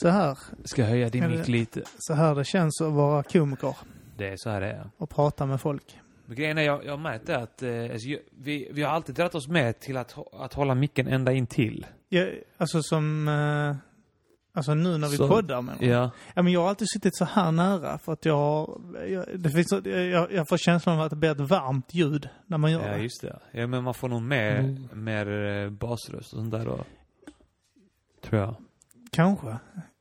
Så här, Ska höja din mick lite? så här det känns att vara komiker Det är så här det är. och prata med folk. Men grejen är, jag, jag har märkt det att eh, alltså, vi, vi har alltid dragit oss med till att, att hålla micken ända in till. Ja, alltså som, eh, alltså nu när vi Så- poddar med Ja. Ja, men jag har alltid suttit så här nära för att jag, har- jag, det finns, jag, jag får känslan av att det blir ett varmt ljud när man gör Ja, det. just det. Ja, men man får nog mer, Mm. mer eh, basröst och sånt där då. Tror jag. Kanske.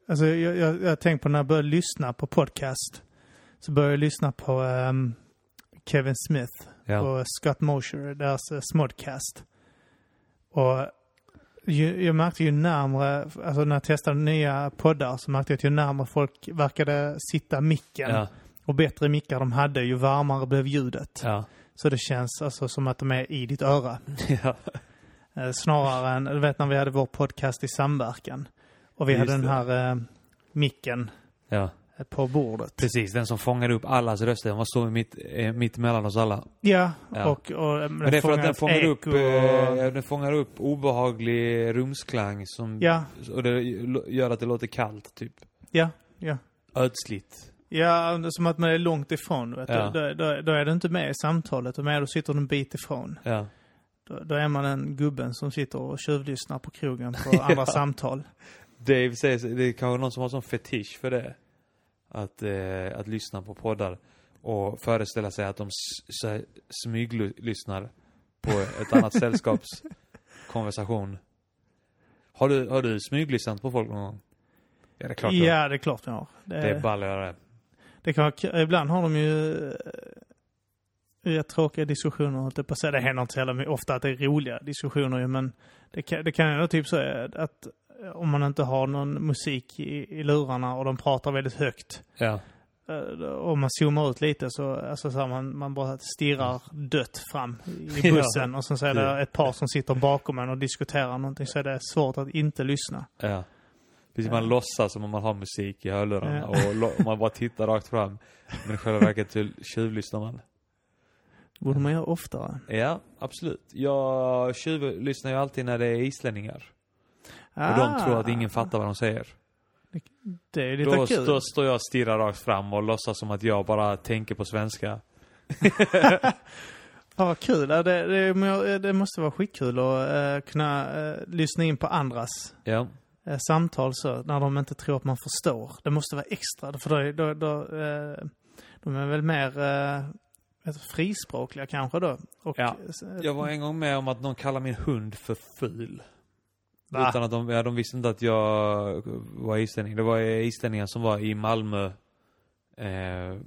Alltså jag, jag, jag har tänkt på när jag började lyssna på podcast. Så började jag lyssna på ehm, Kevin Smith Ja. och Scott Mosher, deras uh, Smodcast. Och ju, jag märkte ju närmare, alltså när jag testade nya poddar så märkte jag att ju närmare folk verkade sitta micken Ja. och bättre mickar de hade, ju varmare blev ljudet. Ja. Så det känns alltså som att de är i ditt öra. ja. Eh, snarare än, du vet när vi hade vår podcast i samverkan. Och vi Just hade den här eh, micken Ja. på bordet. Precis, den som fångar upp allas röster. Man står mitt, eh, mitt emellan oss alla. Ja, Ja. och, och eh, Men det är för att den fångar upp, och- eh, den fångar upp obehaglig rumsklang som, Ja, och det gör att det låter kallt, typ. ja, ja. Ödsligt. Ja, som att man är långt ifrån. Vet Ja. Då, då, då är du inte med i samtalet, och med då sitter du en bit ifrån. Ja. Då, då är man den gubben som sitter och tjuvlyssnar på krogen på andra samtal. Dave säger, det är kanske någon som har sån fetisch för det. Att, eh, att lyssna på poddar. Och föreställa sig att de smyglyssnar på ett annat sällskaps konversation. Har du, har du smyglyssnat på folk någon gång? Ja, det är klart du har. Ja, det är klart jag har. Det, Det är ball att göra det. kan vara, ibland har de ju eh, rätt tråkiga diskussioner, på. Det händer inte så jävla ofta att det är roliga diskussioner ju, men det kan, det kan ändå typ så är att eh, om man inte har någon musik i, i lurarna och de pratar väldigt högt. Ja. eh, Om man zoomar ut lite så, alltså så här, man, man bara stirrar dött fram i Ja. bussen och sen så är det Ja. ett par som sitter bakom en och diskuterar någonting så är det svårt att inte lyssna. Ja. Precis, Ja. man låtsas som om man har musik i hörlurarna Ja. och man bara tittar rakt fram. Men i själva verket tjuvlyssnar man. Det borde man göra oftare. Ja, absolut. Jag tjuvlyssnar ju alltid när det är islänningar. Och de tror att ingen fattar vad de säger. Det är lite Då, kul. då står jag och stirrar rakt fram och låtsas som att jag bara tänker på svenska. Fan vad kul. Det, det, det måste vara skitkul att eh, kunna eh, lyssna in på andras Ja. eh, samtal så, när de inte tror att man förstår. Det måste vara extra, för då, då, då de är väl mer du, frispråkliga kanske då. Och, Ja. Jag var en gång med om att någon kallade min hund för ful. Va? Utan att de, ja, de visste inte att jag var islänning. Det var islänningar som var i Malmö. Eh,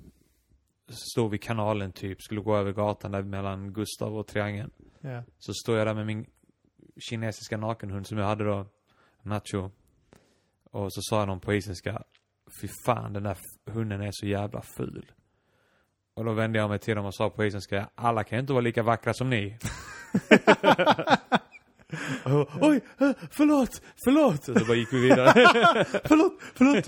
stod vid kanalen typ, skulle gå över gatan där mellan Gustav och Triangeln. ja. Så står jag där med min kinesiska nakenhund som jag hade då, Nacho. Och så sa någon på isländska, fy fan den där hunden är så jävla ful. Och då vände jag mig till dem och sa på isländska, alla kan ju inte vara lika vackra som ni. Och, Oj, eh, förlåt, förlåt! Och så bara gick vi vidare. Förlåt, förlåt,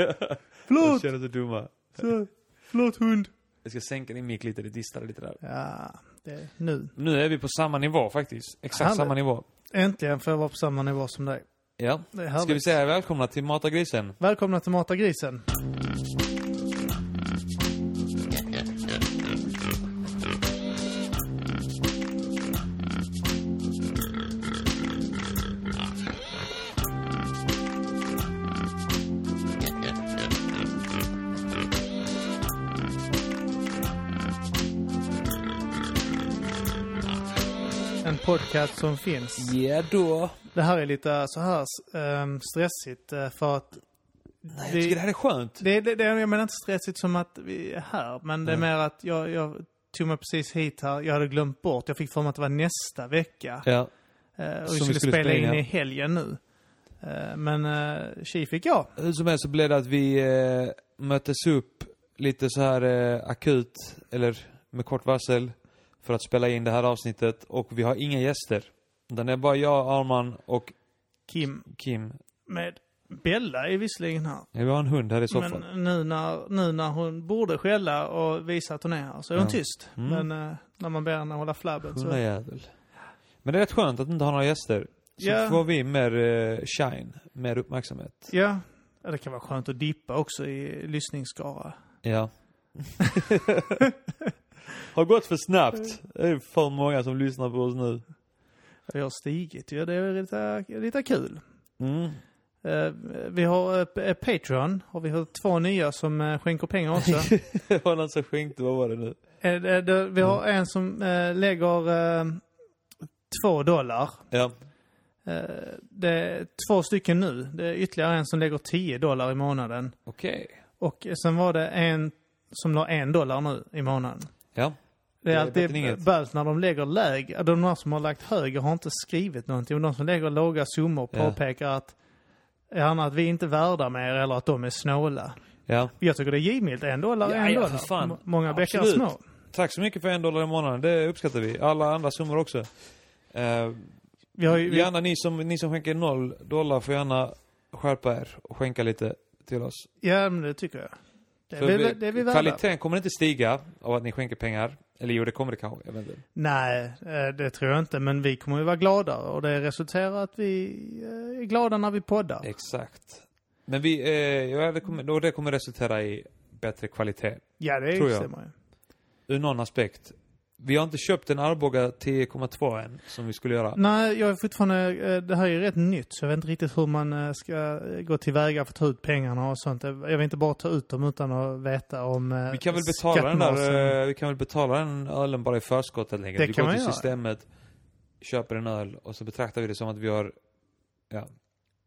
förlåt, kände sig dumma. så, förlåt hund. Jag ska sänka din mick lite, det distade lite där. Ja, det, nu. Nu är vi på samma nivå faktiskt. Exakt Härligt. samma nivå. Äntligen får jag vara på samma nivå som dig. Ja. Är Ska vi säga välkomna till Mata Grisen? Välkomna till Mata Grisen. En podcast som finns. Ja då. Det här är lite så här ehm, stressigt eh, för att Nej, jag tycker det här är skönt. det, det, det, jag menar inte stressigt som att vi är här, men det är Nej. mer att jag, jag tog mig precis hit här. Jag hade glömt bort. Jag fick för mig att det var nästa vecka. Ja. Eh, och vi skulle, skulle spela spela in i helgen nu. Eh, men uh, tji fick jag. Hur som helst så blev det att vi eh, möttes upp lite så här akut, eller med kort varsel, för att spela in det här avsnittet. Och vi har inga gäster. Det är bara jag, Arman och Kim Kim. med Bella är visserligen här. Ja, vi har en hund här i soffan. Men nu när, nu när hon borde skälla och visa att hon är här så är hon Ja. tyst. Mm. Men eh, när man ber henne hålla flabben så... Hundajävel. Men det är rätt skönt att inte ha några gäster. Så Ja. får vi mer eh, shine, mer uppmärksamhet. Ja, Ja, Det kan vara skönt att dippa också i lyssningsskara. Ja. har gått för snabbt. Det är för många som lyssnar på oss nu. Det har stigit ju. Det är lite, lite kul. Mm. Eh, vi har eh, eh, Patreon och vi har två nya som skänker pengar också. det var någon som skänkte, vad var det nu? Vi har en som lägger två dollar. Ja. Det är två stycken nu. Det är ytterligare en som lägger 10 dollar i månaden. Okej. Och sen var det en som la en dollar nu i månaden. Ja. Det är alltid ballt när de lägger lägre. De här som har lagt högre har inte skrivit någonting. Och de som lägger låga summor Ja. påpekar att gärna att vi inte är värda mer eller att de är snåla. Ja. Jag tycker det är givmilt. En dollar Ja, en ja, dollar. M- Många bäckar små. Tack så mycket för en dollar i månaden. Det uppskattar vi. Alla andra summor också. Eh, Vi har ju, vi, gärna ni som, ni som skänker noll dollar får gärna skärpa er och skänka lite till oss. ja, men det tycker jag. Det är, vi, vi- det är vi värda. Kvaliteten kommer inte stiga av att ni skänker pengar. Eller jo, det kommer det kanske. Jag vet inte. Nej, eh, det tror jag inte. Men vi kommer ju vara gladare. Och det resulterar att vi eh, är glada när vi poddar. Exakt. Men vi, eh, ja, det kommer, och det kommer resultera i bättre kvalitet. Ja, det Tror jag. stämmer ju. Ur någon aspekt. Vi har inte köpt en Arboga 10,2 än, som vi skulle göra. Nej, jag är fortfarande, eh, det här är ju rätt nytt så jag vet inte riktigt hur man eh, ska eh, gå tillväga för att ta ut pengarna och sånt. Jag vill inte bara ta ut dem utan att veta om Vi kan väl betala den där, vi kan väl betala den ölen bara i förskott helt enkelt. Det vi kan går man till göra. systemet, köper en öl och så betraktar vi det som att vi har, ja,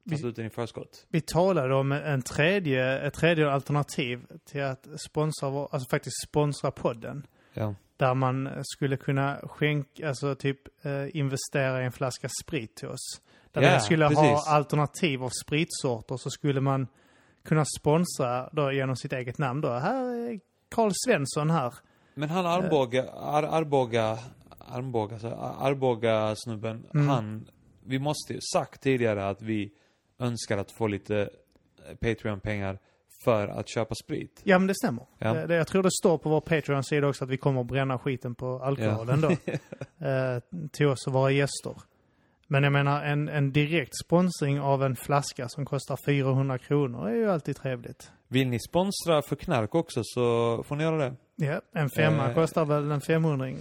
Vi- ut den i förskott. Vi talade om en tredje, ett tredje alternativ till att sponsra, alltså faktiskt sponsra podden. Ja. Där man skulle kunna skänka, alltså typ eh, investera i en flaska sprit till oss. Där Ja, vi skulle ha precis. alternativ av spritsorter så skulle man kunna sponsra då genom sitt eget namn då. Här är Karl Svensson här. Men han Arboga, Ar, Arboga, Arboga, Arboga snubben, Mm. han, vi måste ju sagt tidigare att vi önskar att få lite eh, Patreon-pengar för att köpa sprit. Ja men det stämmer. Ja. Det, det, jag tror det står på vår Patreon-sida också att vi kommer att bränna skiten på alkoholen då. eh, till oss och våra gäster. Men jag menar en, en direkt sponsring av en flaska som kostar 400 kronor är ju alltid trevligt. Vill ni sponsra för knark också så får ni göra det. Ja, en femma Eh. kostar väl en 500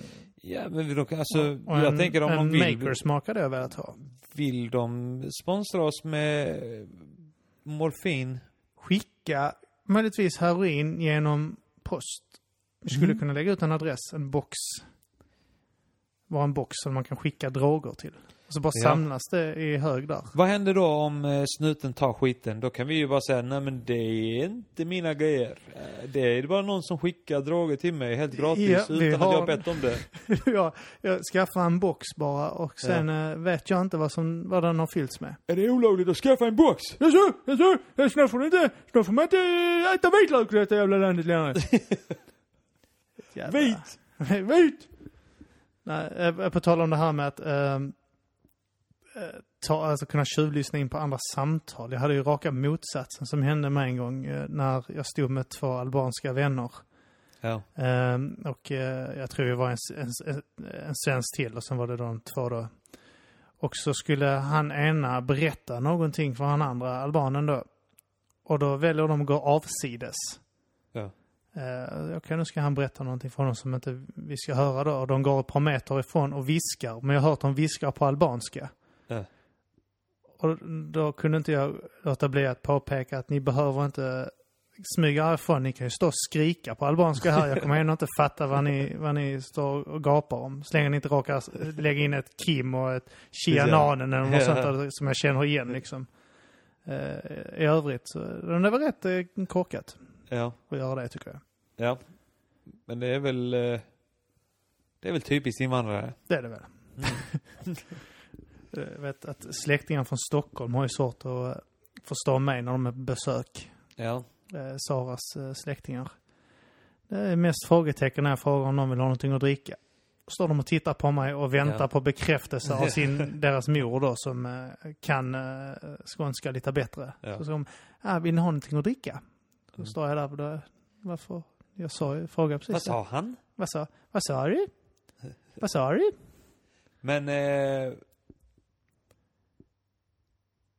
Ja, men då alltså, Och jag en, tänker om en de vill, makersmak hade jag velat ha. vill de sponsra oss med morfin? Skicka möjligtvis heroin genom post. Vi skulle Mm. kunna lägga ut en adress, en box. Vara en box som man kan skicka droger till. Så bara Ja. samlas det i hög där. Vad händer då om eh, snuten tar skiten? Då kan vi ju bara säga, nej men det är inte mina grejer. Eh, Det är bara någon som skickar droger till mig helt gratis Ja, utan har- att jag bett om det. jag, jag skaffar en box bara och sen eh, vet jag inte vad, som, vad den har fyllts med. Är det olagligt att skaffa en box? Jaså, jaså, snart får inte, snart får man inte äta vitlök i detta jävla landet längre. Vit! Vit! Nej, på tal om det här med att eh, ta, alltså kunna tjuvlyssna in på andra samtal. Jag hade ju raka motsatsen som hände mig en gång eh, när jag stod med två albanska vänner. Ja. Ehm, och eh, jag tror det var en, en, en, en svensk till och sen var det de två då. Och så skulle han ena berätta någonting för han andra albanen då. Och då väljer de att gå avsides. Ja. Okej, nu ska han berätta någonting för honom som inte vi ska höra då. Och de går ett par meter ifrån och viskar. Men jag har hört dem viskar på albanska. Ja. Och då kunde inte jag låta bli att påpeka att ni behöver inte smyga härifrån. Ni kan ju stå och skrika på albanska här. Jag kommer ändå inte fatta vad ni, vad ni står och gapar om. Så länge ni inte råkar lägga in ett Kim och ett Chiananen eller något sånt där som jag känner igen liksom. Eh, I övrigt så, det var rätt eh, korkat Ja. att göra det tycker jag. Ja. Men det är väl, eh, det är väl typiskt invandrare. Det är det väl. Jag vet att släktingar från Stockholm har ju svårt att eh, förstå mig när de är på besök. Ja. Eh, Saras eh, släktingar. Det är mest frågetecken när jag frågar om de vill ha någonting att dricka. Står de och tittar på mig och väntar Ja. på bekräftelse av sin, deras mor då som eh, kan eh, skånska lite bättre. Ja. Så ska de, ah, vill ni ha någonting att dricka? Då Mm. står jag där och då, varför? Jag sa ju, frågade precis Vad sa han? Vad sa, vad sa du? Vad sa du? Men, eh,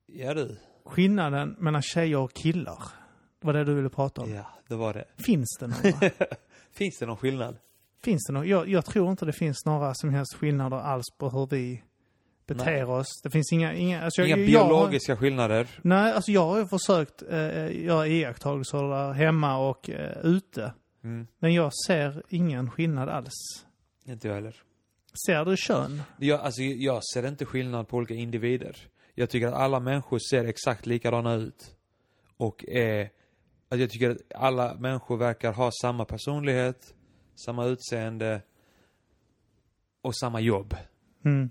ja du. skillnaden mellan tjejer och killar. Det var det du ville prata om. Ja, det var det. Finns det några? Finns det någon skillnad? finns det några? Jag, jag tror inte det finns några som helst skillnader alls på hur vi beter Nej. oss. Det finns inga... Inga, alltså Inga jag, jag har- biologiska skillnader? Nej, alltså jag har ju försökt eh, göra iakttagelser där hemma och eh, ute. Mm, Men jag ser ingen skillnad alls. inte jag heller. Ser du kön? Jag, alltså, jag ser inte skillnad på olika individer. Jag tycker att alla människor ser exakt likadana ut. Och eh, att jag tycker att alla människor verkar ha samma personlighet, samma utseende och samma jobb. Mm.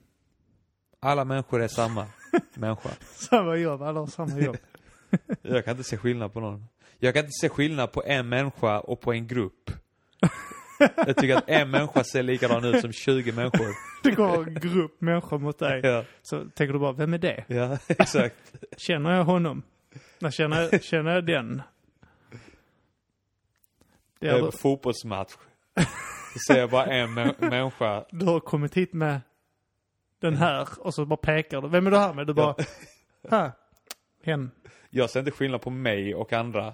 Alla människor är samma människa. Samma jobb, alla har samma jobb. Jag kan inte se skillnad på någon. Jag kan inte se skillnad på en människa och på en grupp. Jag tycker att en människa ser likadan ut som 20 människor. Det går en grupp människor mot dig. Ja, Så tänker du bara, vem är det? ja exakt. Känner jag honom? När känner jag, känner jag den? Det är är på fotbollsmatch. Så ser jag bara en mä- människa. du har kommit hit med den här och så bara pekar du. Vem är du här med? Du bara, här. Hen. Jag ser inte skillnad på mig och andra.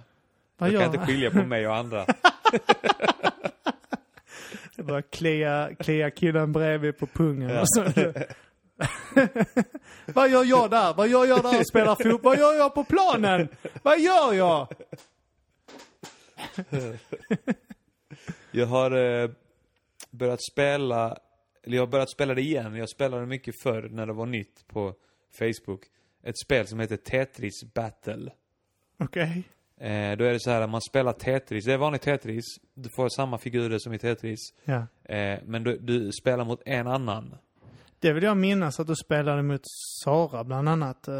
Vad Jag gör kan inte skilja på mig och andra. Jag bara klia, klia killen bredvid på pungen. Ja. Vad gör jag där? Vad gör jag där och spelar fotboll? Vad gör jag på planen? Vad gör jag? Jag har eh, börjat spela, eller jag har börjat spela det igen. Jag spelade mycket förr när det var nytt på Facebook. Ett spel som heter Tetris Battle. Okej. Eh, då är det så här att man spelar Tetris. Det är vanligt Tetris. Du får samma figurer som i Tetris. Ja. Eh, men du, du spelar mot en annan. Det vill jag minnas att du spelade mot Sara bland annat. Eh,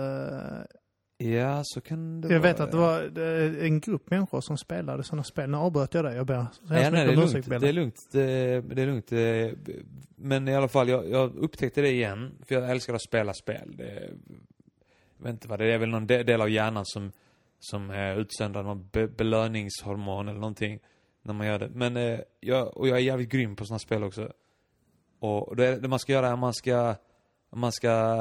Ja, så kan det Jag vara. vet att det var eh, en grupp människor som spelade sådana spel. Nu avbröt jag dig. Jag ber så Ja, nej, det är lugnt. Det är lugnt. Det, det är lugnt. Det, men i alla fall, jag, jag upptäckte det igen. För jag älskar att spela spel. Det, jag vet inte vad det är. Det är väl någon de- del av hjärnan som, som eh, utsöndrar någon be, belöningshormon eller någonting. När man gör det. Men eh, jag, och jag är jävligt grym på sådana spel också. Och det, det man ska göra är att man ska, man ska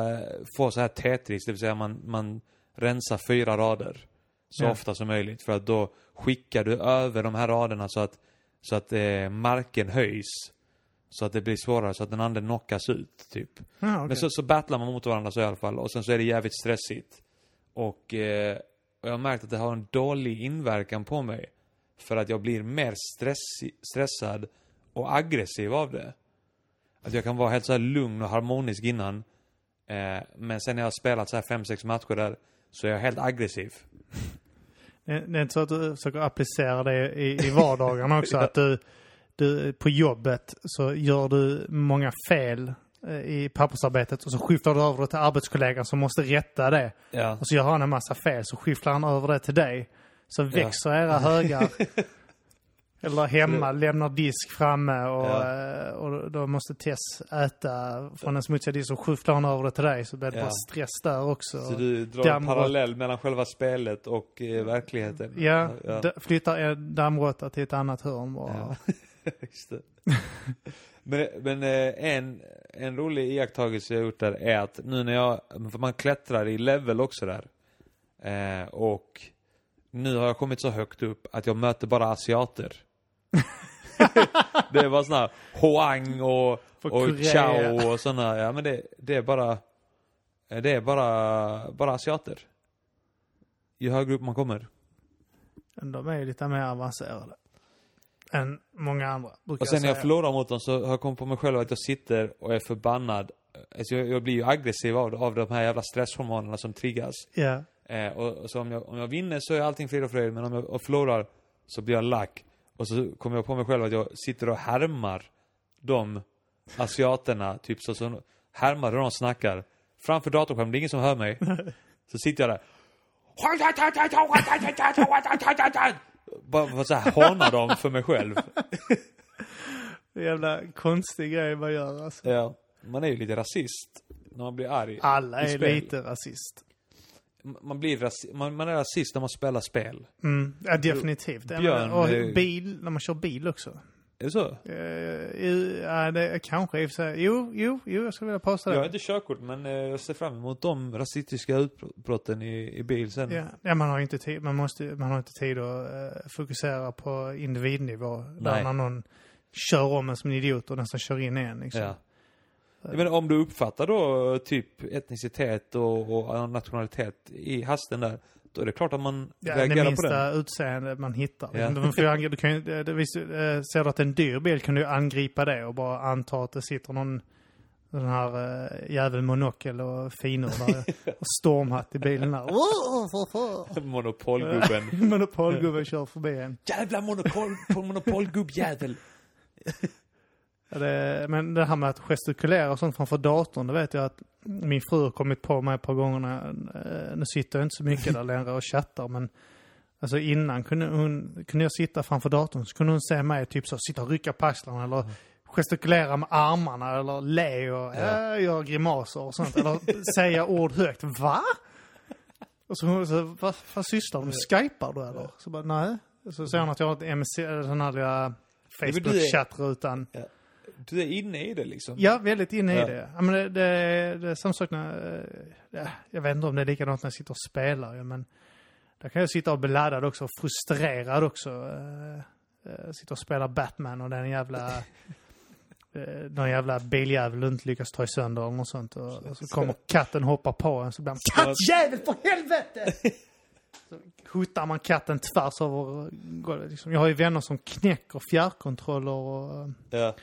få så här Tetris. Det vill säga man, man rensar fyra rader. Så Ja. ofta som möjligt. För att då skickar du över de här raderna så att, så att eh, marken höjs. Så att det blir svårare, så att den andra knockas ut, typ. Ja, okej. Men så, så battlar man mot varandra så i alla fall. Och sen så är det jävligt stressigt. Och, eh, och jag har märkt att det har en dålig inverkan på mig. För att jag blir mer stressi- stressad och aggressiv av det. Att jag kan vara helt så lugn och harmonisk innan. Eh, men sen när jag har spelat så här fem sex matcher där, så är jag helt aggressiv. Det det är inte så att du försöker applicera det i, i vardagen också? Att du, du på jobbet så gör du många fel i pappersarbetet och så skiftar du över det till arbetskollegan som måste rätta det. Ja. Och så gör han en massa fel så skiftar han över det till dig. Så växer era högar. Eller hemma, lämnar disk framme och, Ja. eh, och då måste Tess äta från en smutsig disk och skiftar han över det till dig så blir det Ja. bara stress där också. Så du drar en Dammrått. parallell mellan själva spelet och eh, verkligheten? Ja, ja. flyttar en dammråtta till ett annat hörn bara. Ja. Just det. men men eh, en, en rolig iakttagelse jag gjort där är att nu när jag, för man klättrar i level också där. Eh, och nu har jag kommit så högt upp att jag möter bara asiater. det är bara här Hoang och, För och Korea. Chao och såna, ja men det, det är bara, eh, det är bara, bara asiater. Ju högre upp man kommer. De är ju lite mer avancerade. Än många andra, Och sen när jag förlorar mot dem så har jag kommit på mig själv att jag sitter och är förbannad. Alltså jag, jag blir ju aggressiv av, av de här jävla stresshormonerna som triggas. Ja. Eh, och, och så om jag, om jag vinner så är allting frid och fröjd, men om jag och förlorar så blir jag lack. Och så kommer jag på mig själv att jag sitter och härmar de asiaterna, typ så, så härmar hur de snackar. Framför datorskärmen, det är ingen som hör mig. Så sitter jag där. Bara så här håna dem för mig själv. Det är en jävla konstig grej man gör alltså. Ja, man är ju lite rasist när man blir arg. Alla är lite rasist. Man blir rasi- man, man är rasist när man spelar spel. Mm. Ja, definitivt. Björn, och bil, när man kör bil också. Är det så? Eh, ju- ja, det kanske i och för sig. Jo, jo, jo, jag skulle vilja påstå det. Jag har inte körkort, men eh, jag ser fram emot de rasistiska utbrotten i, i bil sen. Ja, ja, man har inte tid, man måste, man har inte tid att eh, fokusera på individnivå. Där Nej. när någon kör om en som en idiot och nästan kör in en liksom. Ja. Jag menar, om du uppfattar då typ etnicitet och, och nationalitet i hasten där, då är det klart att man Ja, det reagerar på minsta den. utseende man hittar. Ja. Du, får ju du kan ju, det, det, eh, ser du att det är en dyr bil kan du angripa det och bara anta att det sitter någon den här uh, jävel monokel och finor där och stormhatt i bilen där. Monopolgubben. Monopolgubben kör förbi en. Jävla monopol, monopolgubbjävel. Ja, Det, men det här med att gestikulera och sånt framför datorn, det vet jag att min fru har kommit på mig ett par gånger. När, eh, nu sitter jag inte så mycket där längre och chattar, men alltså innan kunde, hon, kunde jag sitta framför datorn så kunde hon se mig typ så sitta och rycka på axlarna eller gestikulera med armarna eller le och Ja. äh, göra grimaser och sånt. Eller säga ord högt. Va? Och så hon så, vad, vad sysslar du med? Skypar du eller? Så bara, nej. Så säger hon att jag har ett MC, den här lilla Facebook-chattrutan. Du är inne i det liksom. Ja, väldigt inne Ja. i det. Ja, men det, det, det är samma sak när, eh, ja, jag vet inte om det är likadant när jag sitter och spelar ju, men där kan jag sitta och bli laddad också, och frustrerad också. Uh, uh, sitta och spela Batman och den jävla, någon jävla biljävel inte lyckas ta sönder eller något sånt. Och, och så kommer katten hoppa på en så blir man Kattjävel för helvete! Så hotar man katten tvärs över golvet. Liksom. Jag har ju vänner som knäcker fjärrkontroller och eh, Ja.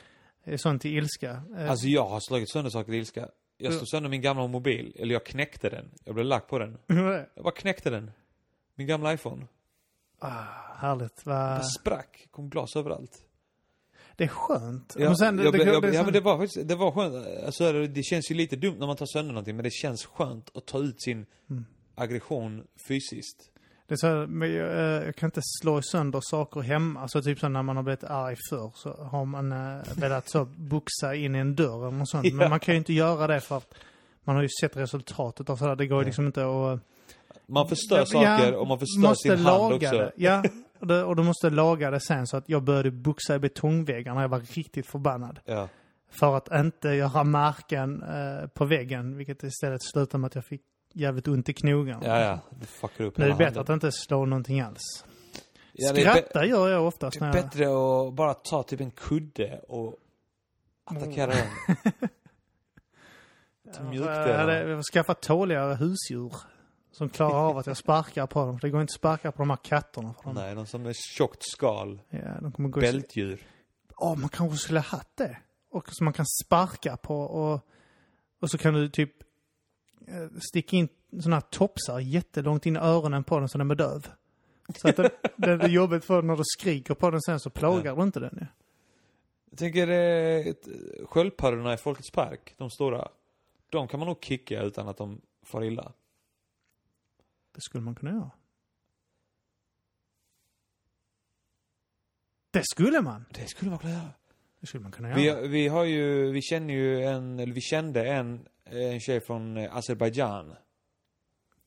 Är sånt i ilska. Eh, Alltså jag har slagit sönder saker i ilska. Jag Ja. slog sönder min gamla mobil, eller jag knäckte den. Jag blev lack på den. Jag bara knäckte den. Min gamla iPhone. Ah, härligt. Va? Jag sprack. Kom glas överallt. Det är skönt. Ja, men sen, jag, det, jag, det, ja men det var faktiskt, det var skönt. Alltså det det känns ju lite dumt när man tar sönder någonting, men det känns skönt att ta ut sin Mm. aggression fysiskt. Det är så här, men jag, eh, jag kan inte slå sönder saker hemma. Alltså typ så när man har blivit arg förr så har man uh, velat så boxa in i en dörr eller något sånt. Ja. Men man kan ju inte göra det för att man har ju sett resultatet av sådär. Det går ju Ja. liksom inte att... Man förstör Ja, saker och man förstör måste sin hand också. Det. Ja, och, det, och du måste laga det sen så att jag började boxa i betongväggar när jag var riktigt förbannad. Ja. För att inte göra märken eh, på väggen, vilket istället slutade med att jag fick jävligt ont i knogarna. Ja, ja. Det fuckar upp är det hela bättre att inte slå någonting alls. Ja, är Skratta gör jag oftast Det är jag... bättre att bara ta typ en kudde och attackera den. Ja, mjukdel. jag hade jag skaffat tåligare husdjur. Som klarar av att jag sparkar på dem. Det går inte att sparka på de här katterna. För de, Nej, någon som är tjockt skal. ja, de kommer gå. Bältdjur. Åh, man kanske skulle ha haft det. Och som man kan sparka på och... Och så kan du typ eh, sticka in såna här topsar jättelångt in i öronen på den så den blir döv. Så att det, det är jobbigt för när du skriker på den sen så plågar du inte den ju. Jag tänker eh, sköldpaddorna i Folkets Park, de stora. De kan man nog kicka utan att de far illa. Det skulle man kunna göra. Det skulle man! Det skulle man kunna göra. Det skulle man kunna göra. Vi, vi har ju, vi känner ju en, eller vi kände en, en tjej från Azerbajdzjan.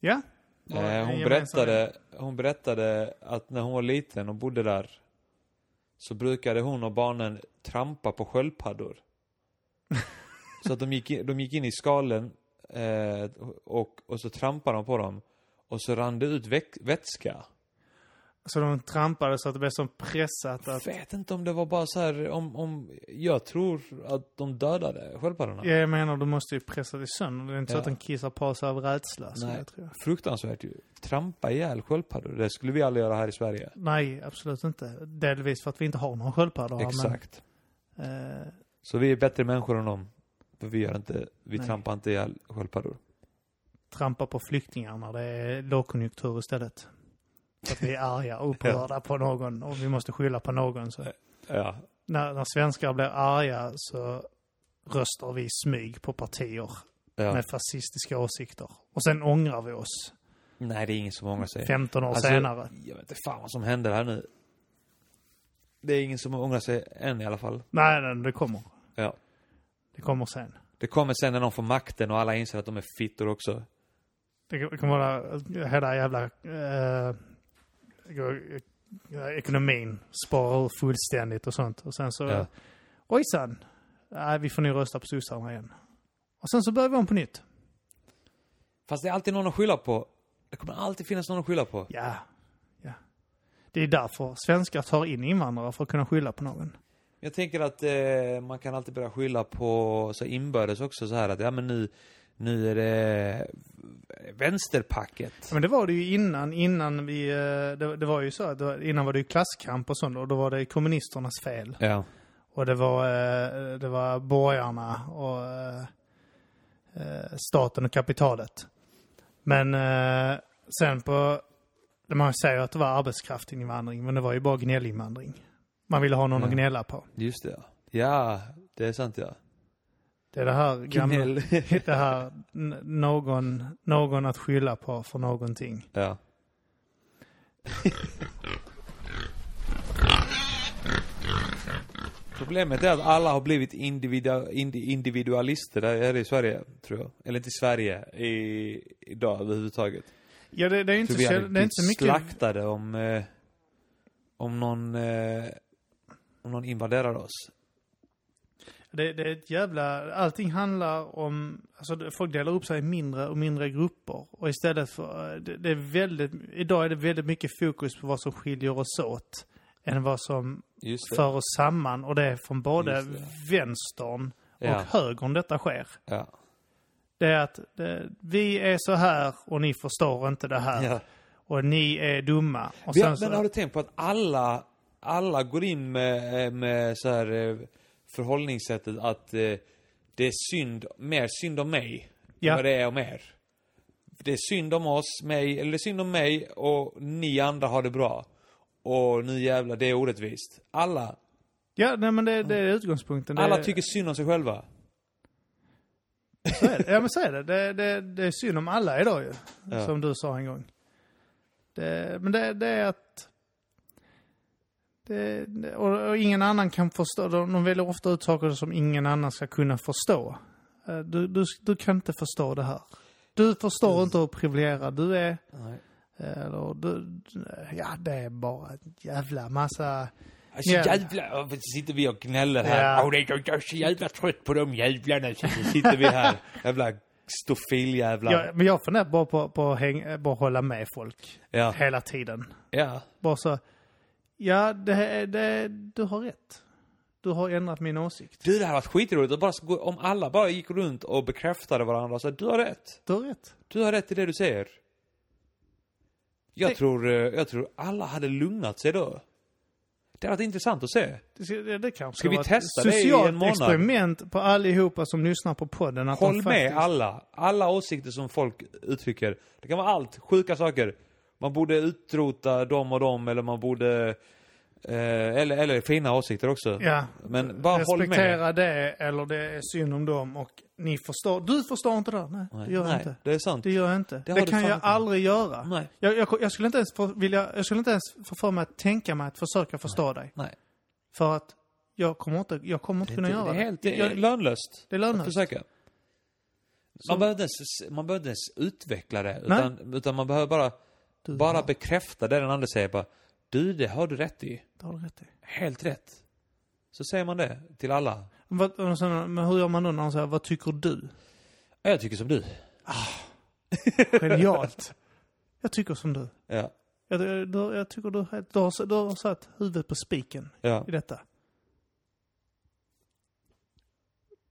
Ja. Eh, hon berättade, hon berättade att när hon var liten och bodde där så brukade hon och barnen trampa på sköldpaddor. så att de gick, in, de gick in i skalen eh, och, och så trampade de på dem. Och så rann det ut vätska. Så de trampade så att det blev så pressat Jag att... vet inte om det var bara så här, om, om, jag tror att de dödade sköldpaddorna. Ja, jag menar, du måste ju pressa dig sönder. Det är inte så Ja. att den kissar på sig av rädsla. Så Nej. jag tror. Fruktansvärt ju. Trampa ihjäl sköldpaddor. Det skulle vi aldrig göra här i Sverige. Nej, absolut inte. Delvis för att vi inte har någon sköldpadda. här, Exakt. Men, eh, Så vi är bättre människor än dem. För vi gör inte, vi Nej. trampar inte ihjäl sköldpaddor. trampa på flyktingar när det är lågkonjunktur istället. För att vi är arga och upprörda på någon och vi måste skylla på någon. Så. Ja. När, när svenskar blir arga så röstar vi i smyg på partier ja. med fascistiska åsikter. Och sen ångrar vi oss Nej, det är ingen som ångrar sig. 15 år Alltså, senare. Jag vet inte fan vad som händer här nu. Det är ingen som ångrar sig än i alla fall. Nej, nej, det kommer. Ja. Det kommer sen. Det kommer sen när någon får makten och alla inser att de är fittor också. Det kommer vara hela jävla... Eh, ekonomin sparar ur fullständigt och sånt. Och sen så, Ja. ojsan, nej, vi får nog rösta på sossarna igen. Och sen så börjar vi om på nytt. Fast det är alltid någon att skylla på. Det kommer alltid finnas någon att skylla på. Ja, ja. Det är därför svenskar tar in invandrare för att kunna skylla på någon. Jag tänker att eh, man kan alltid börja skylla på så inbördes också så här att ja men nu, nu är det vänsterpacket. Ja, men det var det ju innan, innan vi, eh, det, det var ju så att var, innan var det ju klasskamp och sånt och då var det kommunisternas fel. Ja. Och det var, eh, det var borgarna och eh, staten och kapitalet. Men sen på, man säger att det var arbetskraftinvandring, men det var ju bara gnällinvandring. Man ville ha någon att Ja. gnälla på. Just det. Ja, det är sant ja. Det är det här gamla, det här någon, någon att skylla på för någonting. ja. Problemet är att alla har blivit individu- indi- individualister det i Sverige, tror jag. Eller inte i Sverige, i, idag överhuvudtaget. Ja, det, det är inte så, det är inte mycket... slaktade om, eh, om någon, eh, om någon invaderar oss. Det, det är ett jävla... Allting handlar om... Alltså folk delar upp sig i mindre och mindre grupper. Och istället för... Det, det är väldigt... Idag är det väldigt mycket fokus på vad som skiljer oss åt. Än vad som för oss samman. Och det är från både vänstern och Ja. högern detta sker. Ja. Det är att det, vi är så här och ni förstår inte det här. ja. Och ni är dumma. Och sen men så, har du tänkt på att alla, alla går in med, med så här eh, förhållningssättet att eh, det är synd, mer synd om mig Ja. än vad det är om er. Det är synd om oss, mig, eller det är synd om mig och ni andra har det bra. Och nu jävlar, det är orättvist. Alla, Ja, nej, men det, det är utgångspunkten. Det, alla tycker synd om sig själva. Så är det. Ja, men så är det. Det, det. det är synd om alla idag ju. Ja. Som du sa en gång. Det, men det, det är att... Det, det- och, och ingen annan kan förstå. De, de väljer ofta ut saker som ingen annan ska kunna förstå. Eh, Du, du, du kan inte förstå det här. Du förstår inte hur privilegierad du är. Nej. Eller du, ja, det är bara en jävla massa... Alltså Ja. jävla, och så sitter vi och gnäller här. Ja. Åh, det- jag är så jävla trött på de jävlarna. Så sitter vi här. Jävla stofiljävlar. Ja, men jag funderar bara på, att bara hålla med folk Ja. hela tiden. Ja. Bara så, ja, det, det, du har rätt. Du har ändrat min åsikt. Du, det här var skitroligt. att Bara, så om alla bara gick runt och bekräftade varandra sa du har rätt. Du har rätt. Du har rätt i det du säger. Jag Det- tror, eh, jag tror alla hade lugnat sig då. Det hade varit intressant att se. Det, ska- det, det kanske Ska vi testa det i socialt en månad? experiment på allihopa som lyssnar på podden. Att Håll de med faktiskt, alla. Alla åsikter som folk uttrycker. Det kan vara allt. Sjuka saker. Man borde utrota dem och dem eller man borde... Eh, eller, eller fina åsikter också. Ja, Men bara håll med. respektera det eller det är synd om dem och ni förstår. Du förstår inte det. Nej, det gör jag Nej, inte. det är sant. Det gör jag inte. Det Det, kan jag inte. aldrig göra. Nej. Jag, jag, jag skulle inte ens få, vilja, jag skulle inte ens få för mig att tänka mig att försöka förstå dig. Nej. För att jag kommer inte, jag kommer inte Det kunna inte, göra det är helt det är Jag- lönlöst. det är Att lönlöst. försöka. Så- Man behöver, inte ens, man behöver inte ens utveckla det. Utan, utan man behöver bara, Du bara bekräfta det den andra säger. Bara, du, det har du rätt i. Det har du rätt i. Helt rätt. Så säger man det till alla. Och sen, men hur gör man då när han säger, vad tycker du? Jag tycker som du. Genialt. jag tycker som du. Ja. Jag, du, jag tycker du, du, har, du har satt huvudet på spiken Ja. i detta.